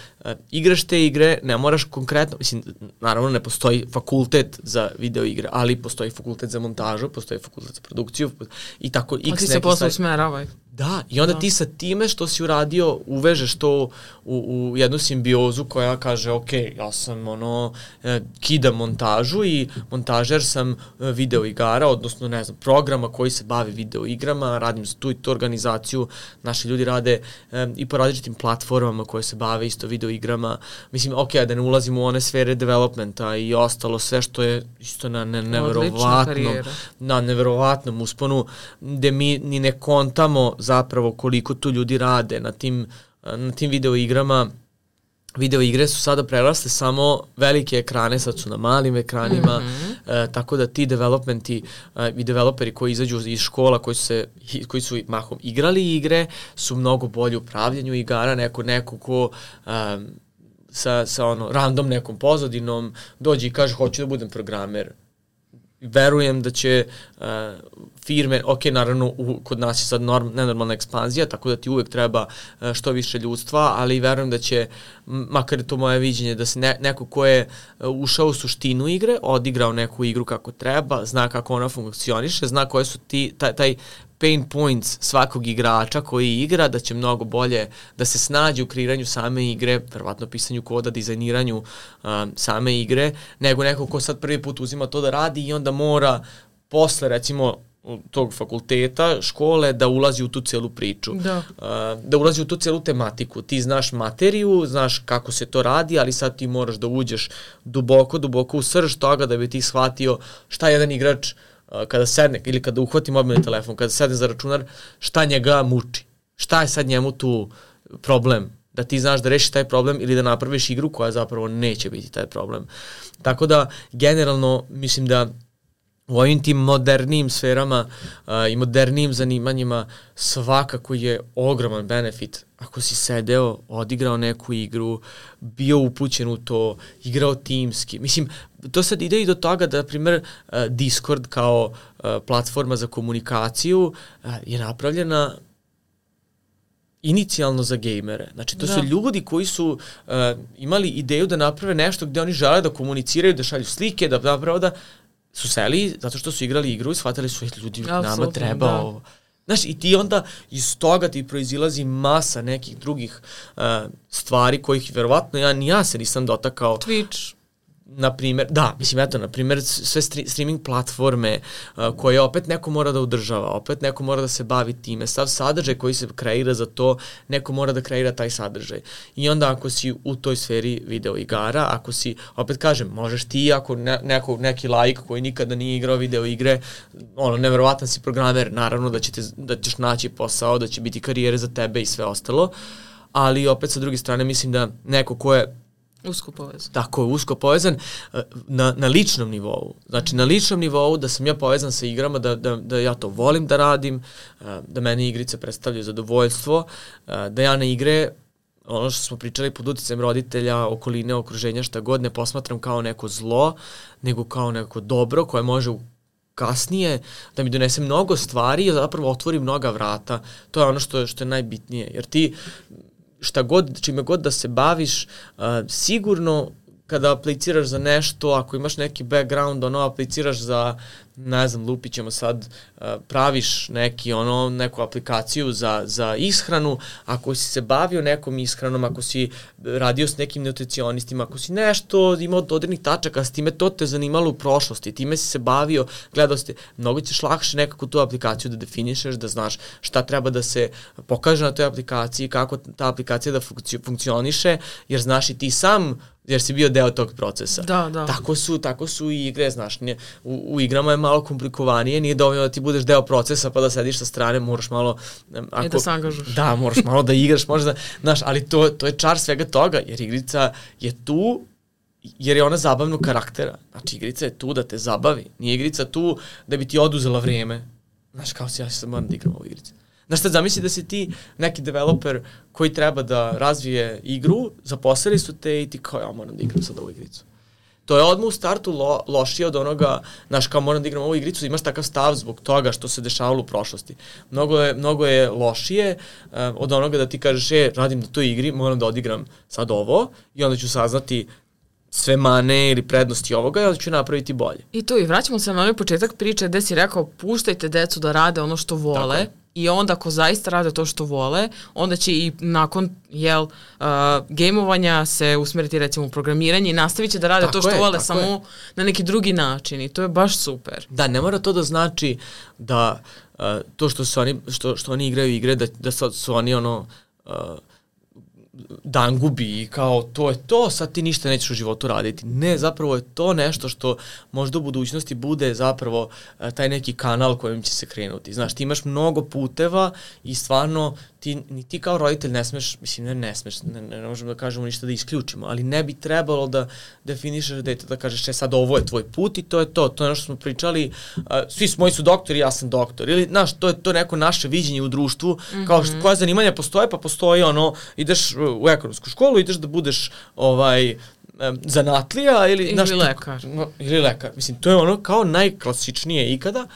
igraš te igre, ne moraš konkretno, mislim, naravno ne postoji fakultet za video igre, ali postoji fakultet za montažu, postoji fakultet za produkciju i tako x A ti se posle usmeravaj. Da, i onda da. ti sa time što si uradio uvežeš to u, u jednu simbiozu koja kaže ok, ja sam ono, e, kidam montažu i montažer sam e, video igara, odnosno ne znam, programa koji se bavi video igrama, radim za tu i tu organizaciju, naši ljudi rade e, i po različitim platformama koje se bave isto video igrama, mislim, ok, da ne ulazimo u one sfere developmenta i ostalo sve što je isto na ne, neverovatnom, na neverovatnom usponu, gde mi ni ne kontamo zapravo koliko tu ljudi rade na tim, na tim video igrama video igre su sada prerasle samo velike ekrane, sad su na malim ekranima, mm -hmm. e, tako da ti developmenti e, i developeri koji izađu iz škola, koji su, se, koji su mahom igrali igre, su mnogo bolji u pravljanju igara, neko, neko ko e, sa, sa ono, random nekom pozadinom dođe i kaže hoću da budem programer, verujem da će uh, firme, ok, naravno u, kod nas je sad norm, nenormalna ekspanzija, tako da ti uvek treba uh, što više ljudstva, ali verujem da će, makar to moje viđenje, da se ne, neko ko je uh, ušao u suštinu igre, odigrao neku igru kako treba, zna kako ona funkcioniše, zna koje su ti, taj, taj pain points svakog igrača koji igra, da će mnogo bolje da se snađe u kreiranju same igre, verovatno pisanju koda, dizajniranju um, same igre, nego neko ko sad prvi put uzima to da radi i onda mora posle recimo tog fakulteta, škole, da ulazi u tu celu priču. Da. Uh, da ulazi u tu celu tematiku. Ti znaš materiju, znaš kako se to radi, ali sad ti moraš da uđeš duboko, duboko u srž toga da bi ti shvatio šta jedan igrač uh, kada sedne ili kada uhvati mobilni telefon, kada sedne za računar, šta njega muči? Šta je sad njemu tu problem? Da ti znaš da rešiš taj problem ili da napraviš igru koja zapravo neće biti taj problem. Tako da, generalno, mislim da u ovim tim modernijim sferama uh, i modernijim zanimanjima svakako je ogroman benefit ako si sedeo, odigrao neku igru, bio upućen u to, igrao timski. Mislim, to sad ide i do toga da, na primjer, uh, Discord kao uh, platforma za komunikaciju uh, je napravljena inicijalno za gejmere. Znači, to da. su ljudi koji su uh, imali ideju da naprave nešto gde oni žele da komuniciraju, da šalju slike, da napravo da su seli zato što su igrali igru i shvatili su, ljudi, Absolutno, nama treba da. ovo. Znaš, i ti onda iz toga ti proizilazi masa nekih drugih uh, stvari kojih verovatno ja, ni ja se nisam dotakao. Twitch na primjer, da, mislim, eto, na primjer, sve streaming platforme uh, koje opet neko mora da udržava, opet neko mora da se bavi time, sav sadržaj koji se kreira za to, neko mora da kreira taj sadržaj. I onda ako si u toj sferi video igara, ako si, opet kažem, možeš ti, ako ne, neko, neki lajk koji nikada nije igrao video igre, ono, neverovatan si programer, naravno da, ćete, da ćeš naći posao, da će biti karijere za tebe i sve ostalo, ali opet sa druge strane mislim da neko ko je Usko povezan. Tako je, usko povezan eh, na, na ličnom nivou. Znači na ličnom nivou da sam ja povezan sa igrama, da, da, da ja to volim da radim, eh, da meni igrice predstavljaju zadovoljstvo, eh, da ja na igre ono što smo pričali pod uticajem roditelja, okoline, okruženja, šta god, ne posmatram kao neko zlo, nego kao neko dobro koje može kasnije da mi donese mnogo stvari i zapravo otvori mnoga vrata. To je ono što što je najbitnije. Jer ti šta god, čime god da se baviš, uh, sigurno kada apliciraš za nešto, ako imaš neki background, ono, apliciraš za ne znam, lupit ćemo sad, praviš neki, ono, neku aplikaciju za, za ishranu, ako si se bavio nekom ishranom, ako si radio s nekim nutricionistima, ako si nešto imao dodirnih tačaka, s time to te zanimalo u prošlosti, time si se bavio, gledao ste, mnogo ćeš lakše nekako tu aplikaciju da definišeš, da znaš šta treba da se pokaže na toj aplikaciji, kako ta aplikacija da funkcioniše, jer znaš i ti sam jer si bio deo tog procesa. Da, da. Tako su, tako su i igre, znaš, nije, u, u igrama je malo komplikovanije, nije dovoljno da ti budeš deo procesa pa da sediš sa strane, moraš malo... Ako, I da se angažuš. Da, moraš malo da igraš, možda, znaš, ali to, to je čar svega toga, jer igrica je tu jer je ona zabavnog karaktera. Znači, igrica je tu da te zabavi. Nije igrica tu da bi ti oduzela vrijeme. Znaš, kao si ja sad moram da igram ovu igricu. Znaš šta, zamisli da si ti neki developer koji treba da razvije igru, zaposlili su te i ti kao ja moram da igram sad ovu igricu. To je odmah u startu lo, lošije od onoga, znaš, kao moram da igram ovu igricu, imaš takav stav zbog toga što se dešavalo u prošlosti. Mnogo je, mnogo je lošije uh, od onoga da ti kažeš, e, radim na toj igri, moram da odigram sad ovo i onda ću saznati sve mane ili prednosti ovoga onda ću napraviti bolje. I tu, i vraćamo se na onaj početak priče gde si rekao puštajte decu da rade ono što vole Tako i onda ako zaista rade to što vole, onda će i nakon jel, uh, gameovanja se usmeriti recimo u programiranje i nastavit će da rade tako to što je, vole samo je. na neki drugi način i to je baš super. Da, ne mora to da znači da uh, to što su oni, što, što oni igraju igre, da, da su oni ono uh, dan gubi i kao to je to, sad ti ništa nećeš u životu raditi. Ne, zapravo je to nešto što možda u budućnosti bude zapravo uh, taj neki kanal kojim će se krenuti. Znaš, ti imaš mnogo puteva i stvarno ti, ni ti kao roditelj ne smeš, mislim ne, ne smeš, ne, ne, ne možemo da kažemo ništa da isključimo, ali ne bi trebalo da definišeš dete da kažeš e sad ovo je tvoj put i to je to, to je ono što smo pričali, uh, svi su, moji su doktori, ja sam doktor, ili znaš, to je to neko naše viđenje u društvu, mm -hmm. kao što, koja zanimanja postoje, pa postoji ono, ideš u ekonomsku školu, ideš da budeš ovaj, zanatlija ili, ili znaš, lekar. To, ili lekar. Mislim, to je ono kao najklasičnije ikada,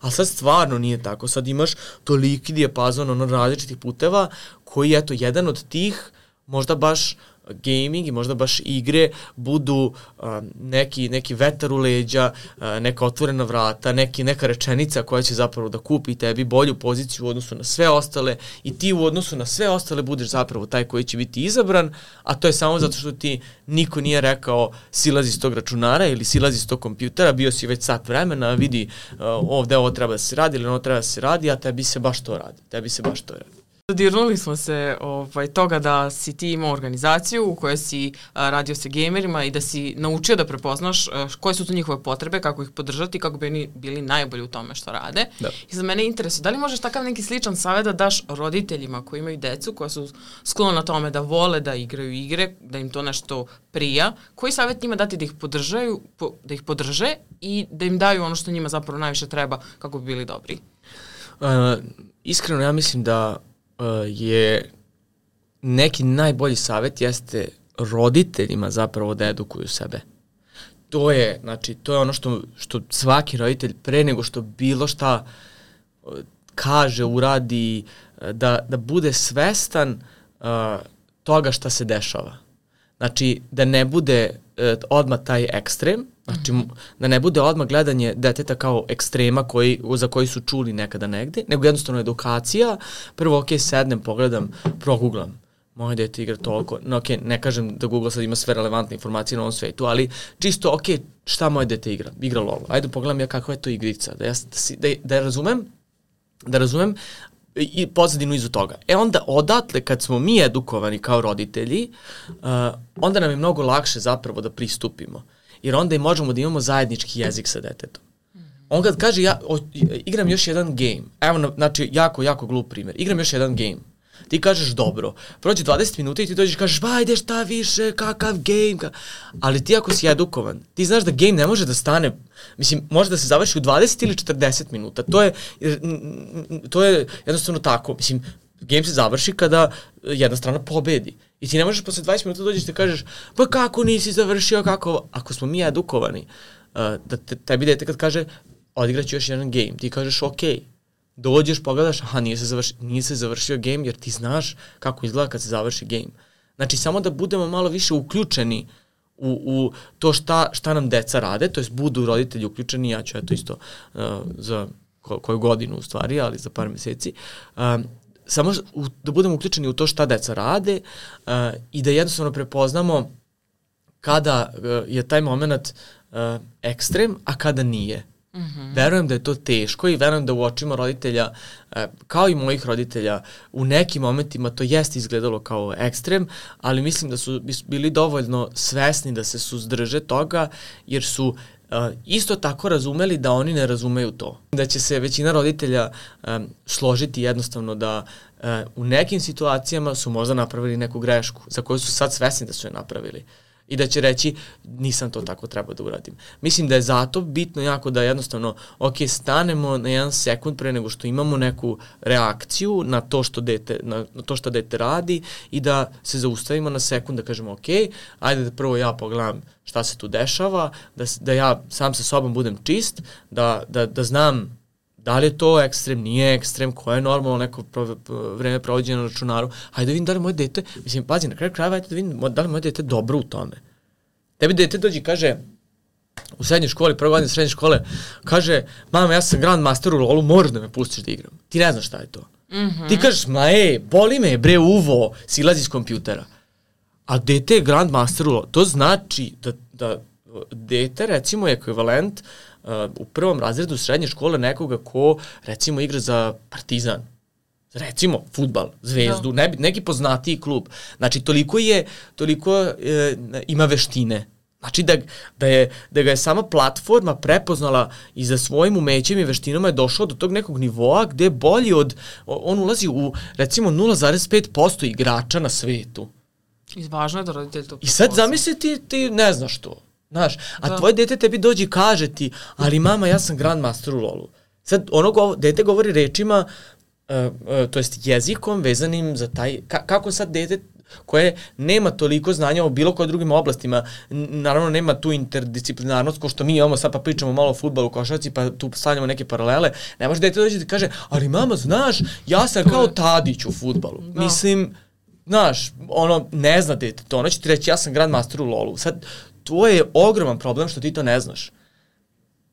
A sad stvarno nije tako. Sad imaš toliki dijapazon ono različitih puteva koji, eto, jedan od tih možda baš gaming i možda baš igre budu uh, neki, neki vetar u leđa, uh, neka otvorena vrata, neki, neka rečenica koja će zapravo da kupi tebi bolju poziciju u odnosu na sve ostale i ti u odnosu na sve ostale budeš zapravo taj koji će biti izabran, a to je samo zato što ti niko nije rekao silazi iz tog računara ili silazi iz tog kompjutera, bio si već sat vremena, vidi uh, ovde ovo treba da se radi ili ono treba da se radi, a tebi se baš to radi, tebi se baš to radi. Dodirnuli smo se ovaj, toga da si ti imao organizaciju u kojoj si a, radio sa gamerima i da si naučio da prepoznaš a, koje su to njihove potrebe, kako ih podržati, kako bi oni bili najbolji u tome što rade. Da. I za mene interesuje, da li možeš takav neki sličan savjet da daš roditeljima koji imaju decu, koja su sklona tome da vole da igraju igre, da im to nešto prija, koji savjet njima dati da ih podržaju, po, da ih podrže i da im daju ono što njima zapravo najviše treba kako bi bili dobri? Uh, iskreno ja mislim da je neki najbolji savet jeste roditeljima zapravo da edukuju sebe. To je, znači, to je ono što, što svaki roditelj pre nego što bilo šta uh, kaže, uradi, uh, da, da bude svestan uh, toga šta se dešava. Znači, da ne bude uh, odmah taj ekstrem, Znači, da ne bude odmah gledanje deteta kao ekstrema koji, za koji su čuli nekada negde, nego jednostavno edukacija. Prvo, ok, sednem, pogledam, proguglam. Moje dete igra toliko, no, ok, ne kažem da Google sad ima sve relevantne informacije na ovom svetu, ali čisto, ok, šta moje dete igra? Igra LOL. Ajde pogledam ja kakva je to igrica, da ja, da, da, da razumem, da razumem i pozadinu izu toga. E onda odatle kad smo mi edukovani kao roditelji, uh, onda nam je mnogo lakše zapravo da pristupimo jer onda i možemo da imamo zajednički jezik sa detetom. On kad kaže ja o, igram još jedan game, evo znači jako, jako glup primjer, igram još jedan game, ti kažeš dobro, prođe 20 minuta i ti dođeš i kažeš ba ajde šta više, kakav game, ka... ali ti ako si edukovan, ti znaš da game ne može da stane, mislim može da se završi u 20 ili 40 minuta, to je, to je jednostavno tako, mislim game se završi kada jedna strana pobedi. I ti ne možeš posle 20 minuta dođeš i te kažeš, pa kako nisi završio, kako... Ako smo mi edukovani, uh, da te, tebi dete kad kaže, odigraću još jedan game, ti kažeš, ok, dođeš, pogledaš, aha, nije se, završi, nije se završio game, jer ti znaš kako izgleda kad se završi game. Znači, samo da budemo malo više uključeni u, u to šta, šta nam deca rade, to jest budu roditelji uključeni, ja ću eto isto uh, za ko, koju godinu u stvari, ali za par meseci, um, samo u, da budemo uključeni u to šta deca rade uh, i da jednostavno prepoznamo kada uh, je taj moment uh, ekstrem, a kada nije. Mm -hmm. Verujem da je to teško i verujem da u očima roditelja, uh, kao i mojih roditelja, u nekim momentima to jeste izgledalo kao ekstrem, ali mislim da su bili dovoljno svesni da se suzdrže toga, jer su Uh, isto tako razumeli da oni ne razumeju to. Da će se većina roditelja um, složiti jednostavno da uh, u nekim situacijama su možda napravili neku grešku za koju su sad svesni da su je napravili. I da će reći nisam to tako trebao da uradim. Mislim da je zato bitno jako da jednostavno, ok, stanemo na jedan sekund pre nego što imamo neku reakciju na to što dete, na, na to što dete radi i da se zaustavimo na sekund da kažemo ok, ajde da prvo ja pogledam šta se tu dešava, da, da ja sam sa sobom budem čist, da, da, da znam da li je to ekstrem, nije ekstrem, koje je normalno neko pro, vreme provođeno na računaru, hajde da vidim da li moje dete, mislim, pazi, na kraju krajeva, hajde da vidim da li moje dete dobro u tome. Tebi dete dođe i kaže, u srednjoj školi, prvo godine srednje škole, kaže, mama, ja sam grand master u lolu, moraš da me pustiš da igram. Ti ne znaš šta je to. Mm -hmm. Ti kažeš, ma ej, boli me, bre, uvo, silazi iz kompjutera. A dete je grand master u lolu. To znači da, da dete, recimo, je ekvivalent uh, u prvom razredu srednje škole nekoga ko, recimo, igra za partizan recimo futbal, zvezdu, da. ne, neki poznatiji klub. Znači toliko je toliko e, ima veštine. Znači da, da, je, da ga je sama platforma prepoznala i za svojim umećem i veštinama je došao do tog nekog nivoa gde je bolji od, on ulazi u recimo 0,5% igrača na svetu. I važno je da roditelj to prepoznao. I sad zamisli ti, ti ne znaš to. Znaš, a da. tvoje dete tebi dođe i kaže ti, ali mama, ja sam grandmaster u lolu. Sad, ono go, dete govori rečima, uh, uh, to jest jezikom vezanim za taj, ka, kako sad dete koje nema toliko znanja o bilo kojim drugim oblastima, naravno nema tu interdisciplinarnost ko što mi imamo sad pa pričamo malo o futbalu, košarci pa tu stavljamo neke paralele, ne može dete dođe da kaže, ali mama znaš, ja sam kao Tadić u futbalu. Da. Mislim, znaš, ono, ne zna dete to, ono će ti reći ja sam grandmaster u LoLu. Sad, to je ogroman problem što ti to ne znaš.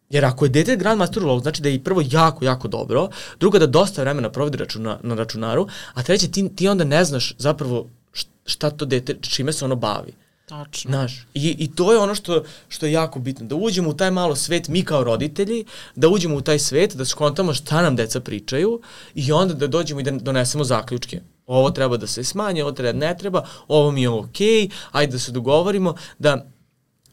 Jer ako je dete Grandmaster u LoL, znači da je prvo jako, jako dobro, drugo da dosta vremena provodi računa, na računaru, a treće ti, ti onda ne znaš zapravo šta to dete, čime se ono bavi. Tačno. Znaš, i, i to je ono što, što je jako bitno, da uđemo u taj malo svet, mi kao roditelji, da uđemo u taj svet, da skontamo šta nam deca pričaju i onda da dođemo i da donesemo zaključke. Ovo treba da se smanje, ovo treba ne treba, ovo mi je okej, okay, ajde da se dogovorimo, da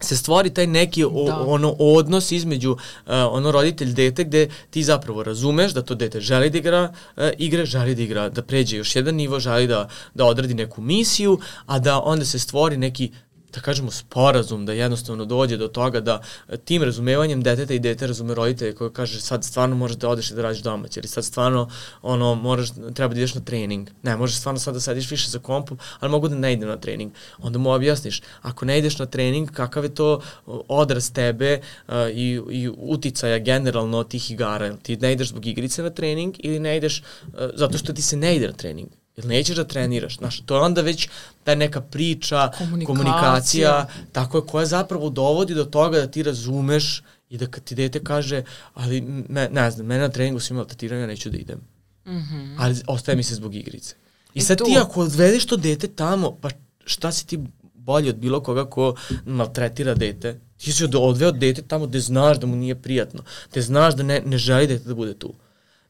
se stvori taj neki o, da. ono odnos između uh, ono roditelj dete gde ti zapravo razumeš da to dete želi da igra uh, igre, želi da igra, da pređe još jedan nivo, želi da, da odradi neku misiju, a da onda se stvori neki da kažemo sporazum da jednostavno dođe do toga da e, tim razumevanjem deteta i dete razume roditelje koji kaže sad stvarno možeš da odeš i da radiš domaće ili sad stvarno ono moraš treba da ideš na trening. Ne, možeš stvarno sad da sediš više za kompom, ali mogu da ne idem na trening. Onda mu objasniš, ako ne ideš na trening, kakav je to odraz tebe uh, i, i uticaja generalno tih igara. Ti ne ideš zbog igrice na trening ili ne ideš uh, zato što ti se ne ide na trening. Jel nećeš da treniraš? Znaš, to je onda već ta neka priča, komunikacija, komunikacija tako je, koja zapravo dovodi do toga da ti razumeš i da kad ti dete kaže, ali me, ne znam, mene na treningu su imali tatiranja, neću da idem. Mm -hmm. Ali ostaje mi se zbog igrice. I, I sad tu... ti ako odvedeš to dete tamo, pa šta si ti bolji od bilo koga ko maltretira dete? Ti si odveo dete tamo gde znaš da mu nije prijatno, gde znaš da ne, ne želi dete da bude tu.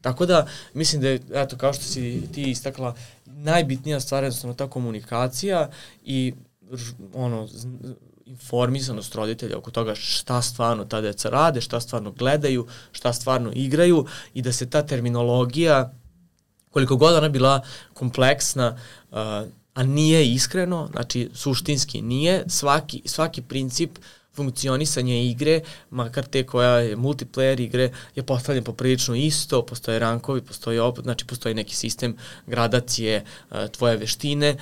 Tako da, mislim da je, eto, kao što si ti istakla, najbitnija stvar je jednostavno ta komunikacija i ono, informisanost roditelja oko toga šta stvarno ta deca rade, šta stvarno gledaju, šta stvarno igraju i da se ta terminologija, koliko god ona bila kompleksna, uh, a nije iskreno, znači suštinski nije, svaki, svaki princip uh, funkcionisanje igre, makar te koja je multiplayer igre, je postavljen poprilično isto, postoje rankovi, postoji opet, znači postoji neki sistem gradacije uh, tvoje veštine,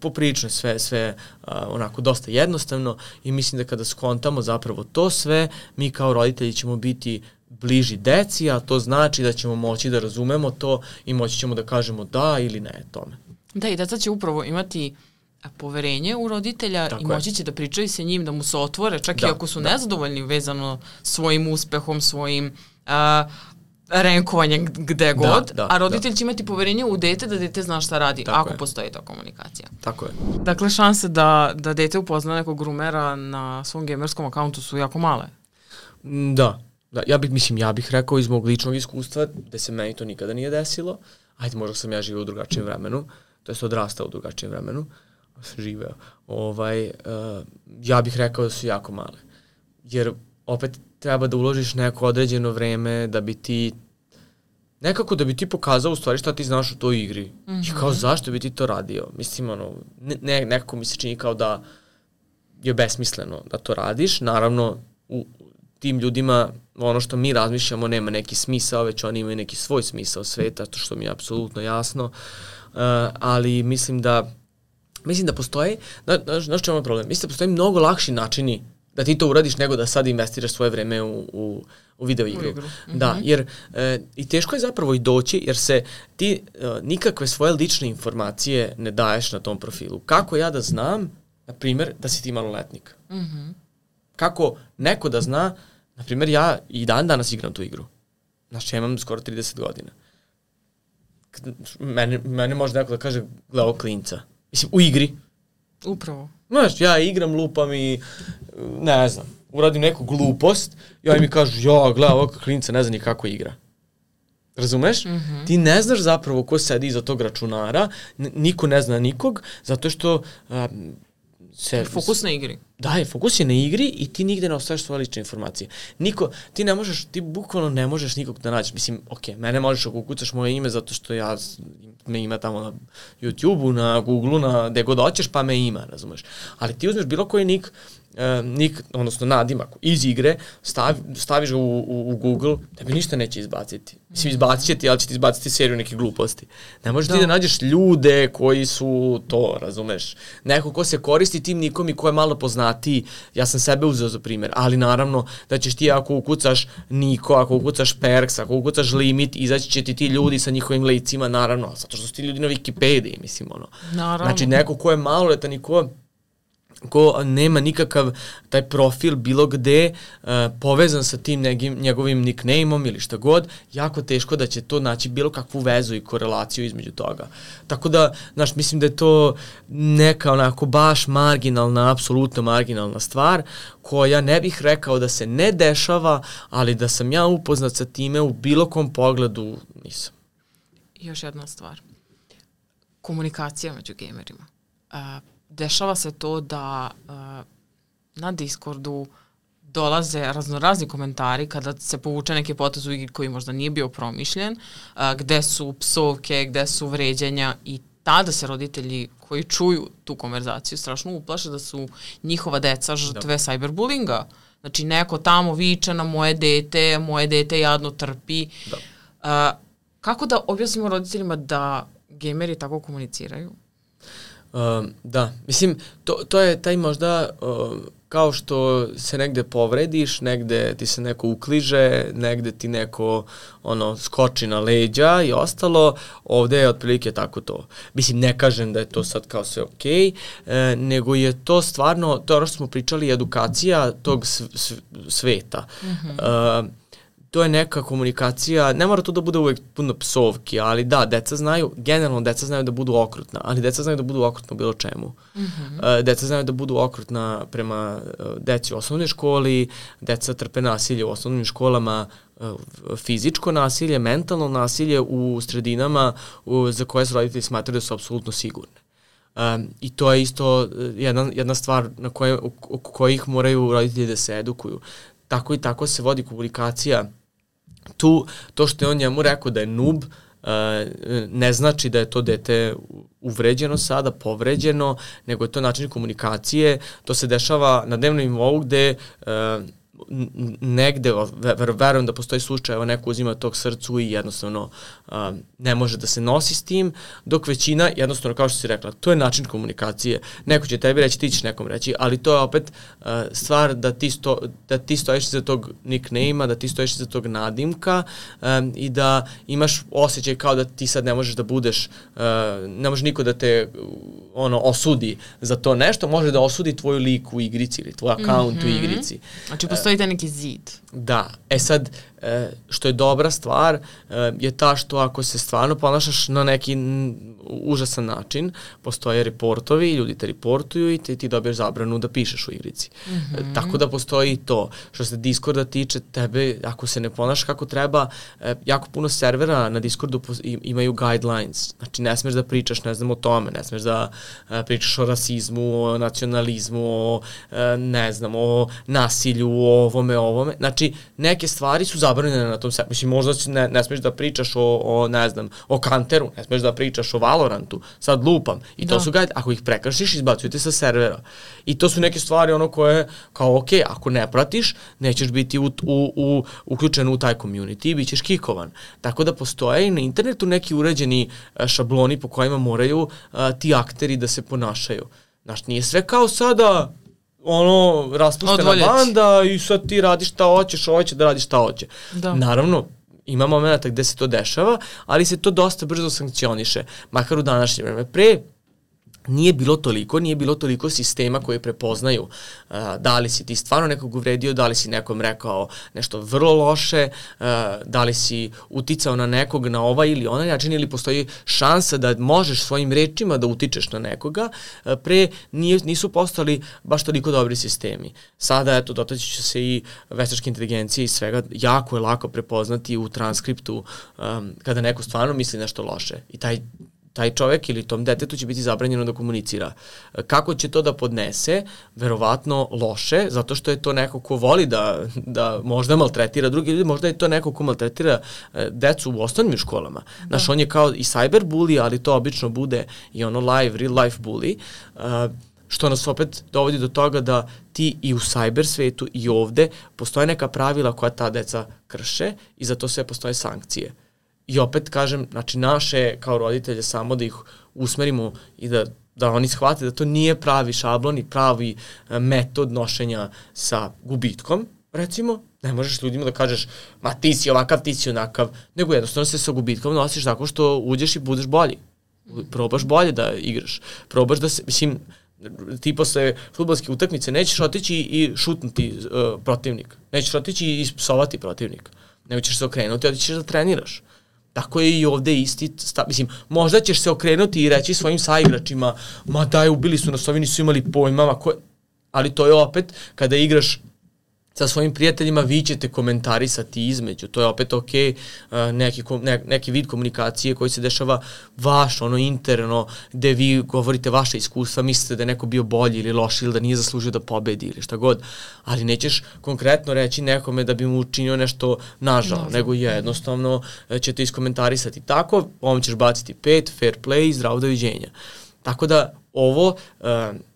poprilično sve, sve uh, onako dosta jednostavno i mislim da kada skontamo zapravo to sve, mi kao roditelji ćemo biti bliži deci, a to znači da ćemo moći da razumemo to i moći ćemo da kažemo da ili ne tome. Da, i deca će upravo imati uh, poverenje u roditelja Tako i moći će da pričaju sa njim, da mu se otvore, čak da, i ako su da. nezadovoljni vezano svojim uspehom, svojim uh, renkovanjem gde da, god, da, a roditelj da. će imati poverenje u dete da dete zna šta radi, Tako ako je. postoji ta komunikacija. Tako je. Dakle, šanse da, da dete upozna nekog grumera na svom gamerskom akauntu su jako male. Mm, da, da, ja bih, mislim, ja bih rekao iz mog ličnog iskustva da se meni to nikada nije desilo. Ajde, možda sam ja živio u drugačijem vremenu, to jest odrastao u drugačijem vremenu. Uh, živeo, ovaj, uh, ja bih rekao da su jako male. Jer opet treba da uložiš neko određeno vreme da bi ti nekako da bi ti pokazao u stvari šta ti znaš u toj igri. Mm -hmm. I kao zašto bi ti to radio? Mislim, ono, ne, nekako mi se čini kao da je besmisleno da to radiš. Naravno, u tim ljudima ono što mi razmišljamo nema neki smisao, već oni imaju neki svoj smisao sveta, to što mi je apsolutno jasno. Uh, ali mislim da mislim da postoje, znaš, znaš čemu je problem? Mislim da postoje mnogo lakši načini da ti to uradiš nego da sad investiraš svoje vreme u, u, u video igru. U igru. Mm -hmm. Da, jer e, i teško je zapravo i doći jer se ti e, nikakve svoje lične informacije ne daješ na tom profilu. Kako ja da znam, na primjer, da si ti maloletnik? Mm -hmm. Kako neko da zna, na primjer, ja i dan danas igram tu igru. Znaš, ja imam skoro 30 godina. Mene, mene može neko da kaže, gleda klinca. Mislim, u igri. Upravo. Znaš, ja igram, lupam i ne znam, uradim neku glupost i oni mi kažu, ja, gleda ovog klinca, ne zna ni kako igra. Razumeš? Mm -hmm. Ti ne znaš zapravo ko sedi iza tog računara, niko ne zna nikog, zato što se... Fokus na igri. Da, je, fokus je na igri i ti nigde ne ostaviš svoje lične informacije. Niko, ti ne možeš, ti bukvalno ne možeš nikog da nađeš. Mislim, ok, mene možeš ako ukucaš moje ime zato što ja me ima tamo na YouTube-u, na Google-u, na gde god hoćeš, pa me ima, razumeš. Ali ti uzmeš bilo koji nik, uh, nik, odnosno nadimak iz igre, stav, staviš ga u, u, u Google, tebi ništa neće izbaciti. Mislim, izbacit će ti, ali će ti izbaciti seriju neke gluposti. Ne možeš da. ti da nađeš ljude koji su to, razumeš. Neko ko se koristi tim nikom i ko je malo poznatiji, ja sam sebe uzeo za primjer, ali naravno da ćeš ti ako ukucaš Niko, ako ukucaš Perks, ako ukucaš Limit, izaći će ti ti ljudi sa njihovim licima, naravno, zato što su ti ljudi na Wikipediji, mislim, ono. Naravno. Znači, neko ko je maloletan i ko ko nema nikakav taj profil bilo gde uh, povezan sa tim negim, njegovim nickname-om ili šta god, jako teško da će to naći bilo kakvu vezu i korelaciju između toga. Tako da, znaš, mislim da je to neka onako baš marginalna, apsolutno marginalna stvar koja ne bih rekao da se ne dešava, ali da sam ja upoznat sa time u bilo kom pogledu nisam. Još jedna stvar. Komunikacija među gamerima. Uh, dešava se to da uh, na Discordu dolaze raznorazni komentari kada se povuče neki potez u igri koji možda nije bio promišljen, uh, gde su psovke, gde su vređenja i tada se roditelji koji čuju tu konverzaciju strašno uplaše da su njihova deca žrtve da. cyberbullinga. Znači neko tamo viče na moje dete, moje dete jadno trpi. Da. Uh, kako da objasnimo roditeljima da gameri tako komuniciraju? Uh, da, mislim, to, to je taj možda uh, kao što se negde povrediš, negde ti se neko ukliže, negde ti neko ono skoči na leđa i ostalo, ovde je otprilike tako to. Mislim, ne kažem da je to sad kao sve okej, okay, e, nego je to stvarno, to je ono što smo pričali, edukacija tog sveta. Mm -hmm. uh, to je neka komunikacija, ne mora to da bude uvek puno psovki, ali da, deca znaju, generalno deca znaju da budu okrutna, ali deca znaju da budu okrutna u bilo čemu. Mm -hmm. deca znaju da budu okrutna prema uh, deci u osnovnoj školi, deca trpe nasilje u osnovnim školama, uh, fizičko nasilje, mentalno nasilje u sredinama u, za koje su roditelji smatraju da su apsolutno sigurne. Um, I to je isto jedna, jedna stvar na koje, oko kojih moraju roditelji da se edukuju. Tako i tako se vodi komunikacija tu to što je on njemu rekao da je nub, Uh, ne znači da je to dete uvređeno sada, povređeno, nego je to način komunikacije. To se dešava na dnevnom nivou gde uh, negde, ver, verujem da postoji slučaj, evo neko uzima tog srcu i jednostavno a, ne može da se nosi s tim, dok većina, jednostavno kao što si rekla, to je način komunikacije. Neko će tebi reći, ti ćeš nekom reći, ali to je opet a, stvar da ti, sto, da ti stojiš iza tog nickname-a, da ti stojiš iza tog nadimka a, i da imaš osjećaj kao da ti sad ne možeš da budeš, a, ne može niko da te ono osudi za to nešto, može da osudi tvoju liku u igrici ili tvoj akaunt mm -hmm. u mhm. igrici. Znači postoji taj neki zid. Da, e sad, e, što je dobra stvar e, je ta što ako se stvarno ponašaš na neki užasan način, postoje reportovi, ljudi te reportuju i te, ti dobiješ zabranu da pišeš u igrici. Mm -hmm. e, tako da postoji i to. Što se Discorda tiče, tebe, ako se ne ponašaš kako treba, e, jako puno servera na Discordu imaju guidelines. Znači, ne smeš da pričaš, ne znam, o tome, ne smeš da e, pričaš o rasizmu, o nacionalizmu, o, e, ne znam, o nasilju, o ovome, ovome. Znači, neke stvari su zabranjene na tom serveru. Mislim, možda ne, ne smeš da pričaš o, o, ne znam, o Kanteru, ne smeš da pričaš o Valorantu, sad lupam. I to da. su gajde, ako ih prekršiš, izbacujete sa servera. I to su neke stvari ono koje, kao, ok, ako ne pratiš, nećeš biti u, u, u, uključen u taj community i bit ćeš kikovan. Tako da postoje i na internetu neki uređeni e, šabloni po kojima moraju a, ti akteri da se ponašaju. Znaš, nije sve kao sada ono, raspuštena Odvoljeć. banda i sad ti radiš šta hoćeš, hoće da radiš šta hoće. Da. Naravno, ima momenta gde se to dešava, ali se to dosta brzo sankcioniše, makar u današnje vreme. Pre nije bilo toliko, nije bilo toliko sistema koji prepoznaju uh, da li si ti stvarno nekog uvredio, da li si nekom rekao nešto vrlo loše, uh, da li si uticao na nekog na ovaj ili onaj način ili postoji šansa da možeš svojim rečima da utičeš na nekoga, uh, pre nije, nisu postali baš toliko dobri sistemi. Sada, eto, dotaći će se i veštačke inteligencije i svega, jako je lako prepoznati u transkriptu um, kada neko stvarno misli nešto loše i taj taj čovek ili tom detetu će biti zabranjeno da komunicira. Kako će to da podnese? Verovatno loše, zato što je to neko ko voli da, da možda maltretira drugi ljudi, možda je to neko ko maltretira e, decu u osnovnim školama. Da. Znaš, on je kao i cyberbully, ali to obično bude i ono live, real life bully. Uh, što nas opet dovodi do toga da ti i u cyber svetu i ovde postoje neka pravila koja ta deca krše i za to sve postoje sankcije. Uh, I opet kažem, znači naše kao roditelje samo da ih usmerimo i da da oni shvate da to nije pravi šablon i pravi e, metod nošenja sa gubitkom, recimo, ne možeš ljudima da kažeš, ma ti si ovakav, ti si onakav, nego jednostavno se sa gubitkom nosiš tako što uđeš i budeš bolji. Probaš bolje da igraš. Probaš da se, mislim, ti posle futbolske utakmice nećeš otići i šutnuti uh, protivnik. Nećeš otići i ispsovati protivnika. Nego ćeš se okrenuti, otićeš da treniraš. Tako je i ovde isti stav. Mislim, možda ćeš se okrenuti i reći svojim saigračima, ma daj, ubili su nas, ovi nisu imali pojma, ma ko... ali to je opet, kada igraš sa svojim prijateljima vi ćete komentarisati između, to je opet ok, neki, ne, neki vid komunikacije koji se dešava vaš, ono interno, gde vi govorite vaše iskustva, mislite da je neko bio bolji ili loši ili da nije zaslužio da pobedi ili šta god, ali nećeš konkretno reći nekome da bi mu učinio nešto nažal, no, nego jednostavno e, ćete iskomentarisati. Tako, ovom ćeš baciti pet, fair play, zdravo doviđenja. Tako da ovo, uh, E,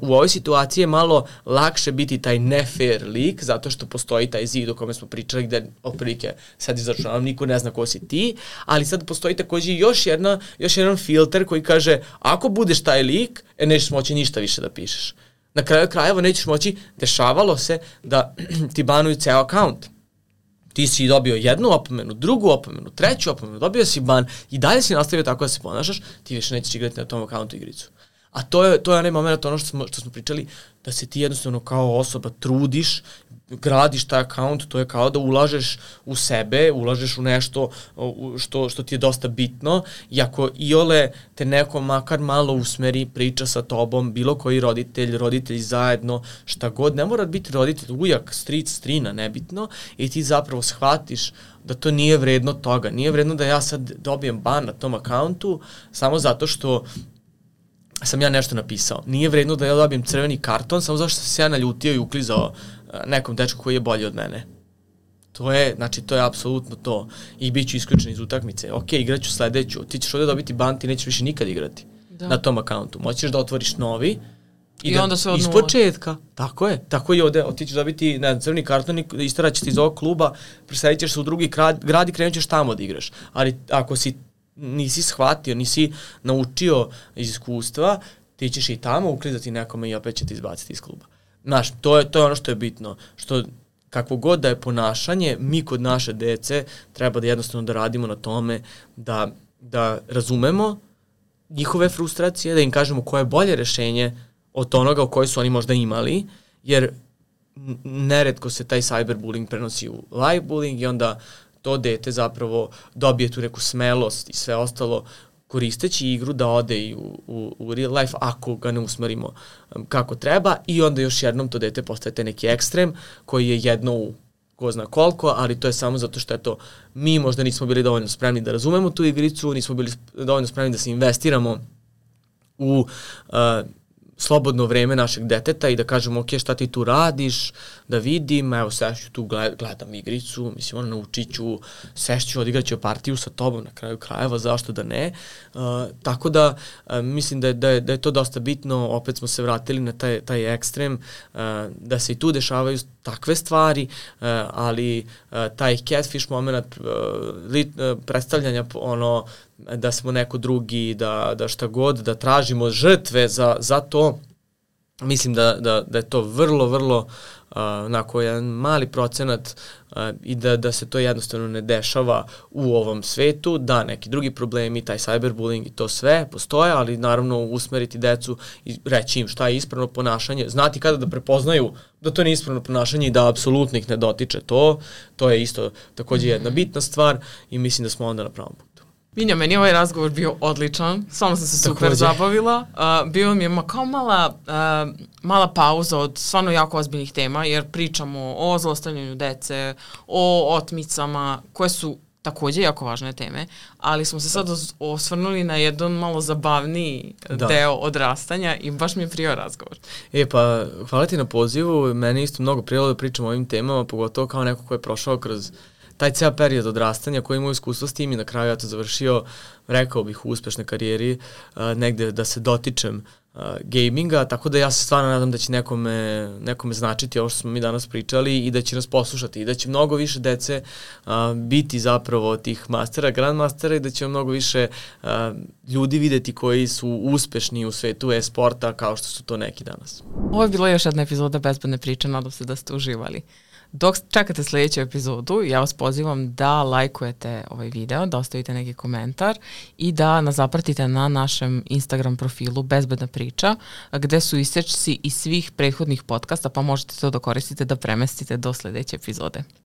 u ovoj situaciji je malo lakše biti taj nefair lik, zato što postoji taj zid o kome smo pričali gde otprilike sad izračunavam, niko ne zna ko si ti, ali sad postoji takođe još, jedna, još jedan filter koji kaže ako budeš taj lik, e, nećeš moći ništa više da pišeš. Na kraju krajeva nećeš moći, dešavalo se da ti banuju ceo akaunt ti si dobio jednu opomenu, drugu opomenu, treću opomenu, dobio si ban i dalje si nastavio tako da se ponašaš, ti više nećeš igrati na tom akauntu igricu. A to je, to je onaj moment, ono što smo, što smo pričali, da se ti jednostavno kao osoba trudiš, gradiš taj account, to je kao da ulažeš u sebe, ulažeš u nešto što, što ti je dosta bitno i ako iole te neko makar malo usmeri, priča sa tobom, bilo koji roditelj, roditelj zajedno, šta god, ne mora biti roditelj, ujak, stric, strina, nebitno, i ti zapravo shvatiš da to nije vredno toga. Nije vredno da ja sad dobijem ban na tom akauntu samo zato što sam ja nešto napisao. Nije vredno da ja dobijem crveni karton samo zašto sam se ja naljutio i uklizao e, nekom dečku koji je bolji od mene. To je, znači, to je apsolutno to. I bit ću isključen iz utakmice. Ok, igraću sledeću. Ti ćeš ovde dobiti ban, ti nećeš više nikad igrati da. na tom akauntu. Moćeš da otvoriš novi i, I da, onda sve od Iz početka. Tako je. Tako je ovde. Ti ćeš dobiti na crveni karton i istaraćeš ti iz ovog kluba, presadit ćeš se u drugi grad, grad i krenut ćeš tamo da igraš. Ali ako si nisi shvatio, nisi naučio iz iskustva, ti ćeš i tamo uklizati nekome i opet će te izbaciti iz kluba. Znaš, to je, to je ono što je bitno, što kakvo god da je ponašanje, mi kod naše dece treba da jednostavno da radimo na tome da, da razumemo njihove frustracije, da im kažemo koje je bolje rešenje od onoga o koje su oni možda imali, jer neretko se taj cyberbullying prenosi u live bullying i onda to dete zapravo dobije tu neku smelost i sve ostalo koristeći igru da ode i u, u, u real life ako ga ne usmerimo kako treba i onda još jednom to dete postaje te neki ekstrem koji je jedno u ko zna koliko, ali to je samo zato što je to mi možda nismo bili dovoljno spremni da razumemo tu igricu, nismo bili dovoljno spremni da se investiramo u uh, slobodno vreme našeg deteta i da kažemo ok, šta ti tu radiš, da vidim, evo sešću tu, gledam igricu, mislim ono naučit ću, sešću, odigraću partiju sa tobom na kraju krajeva, zašto da ne. Uh, tako da uh, mislim da je, da, je, da je to dosta bitno, opet smo se vratili na taj, taj ekstrem, uh, da se i tu dešavaju takve stvari, uh, ali uh, taj catfish moment uh, lit, uh, predstavljanja ono da smo neko drugi, da, da šta god, da tražimo žrtve za, za to, mislim da, da, da je to vrlo, vrlo uh, onako jedan mali procenat uh, i da, da se to jednostavno ne dešava u ovom svetu, da neki drugi problemi, taj cyberbullying i to sve postoje, ali naravno usmeriti decu i reći im šta je ispravno ponašanje, znati kada da prepoznaju da to nije ispravno ponašanje i da apsolutno ih ne dotiče to, to je isto takođe jedna bitna stvar i mislim da smo onda na pravom putu. Minja, meni je ovaj razgovor bio odličan, stvarno sam se super Takođe. zabavila. Uh, bio mi je ma kao mala, uh, mala pauza od stvarno jako ozbiljnih tema, jer pričamo o zlostavljanju dece, o otmicama, koje su takođe jako važne teme, ali smo se sad osvrnuli na jedan malo zabavniji da. deo odrastanja i baš mi je prijao razgovor. E pa, hvala ti na pozivu, meni isto mnogo prijelo da pričam o ovim temama, pogotovo kao neko ko je prošao kroz uh, taj ceo period odrastanja koji imao iskustvo s tim i na kraju ja to završio, rekao bih, u uspešne karijeri, uh, negde da se dotičem uh, gaminga, tako da ja se stvarno nadam da će nekome, nekome značiti ovo što smo mi danas pričali i da će nas poslušati i da će mnogo više dece uh, biti zapravo tih mastera, grandmastera i da će mnogo više uh, ljudi videti koji su uspešni u svetu e-sporta kao što su to neki danas. Ovo je bilo još jedna epizoda Bezbedne priče, nadam se da ste uživali. Dok čekate sledeću epizodu, ja vas pozivam da lajkujete ovaj video, da ostavite neki komentar i da nas zapratite na našem Instagram profilu Bezbedna priča, gde su isečci iz svih prethodnih podcasta, pa možete to da koristite da premestite do sledeće epizode.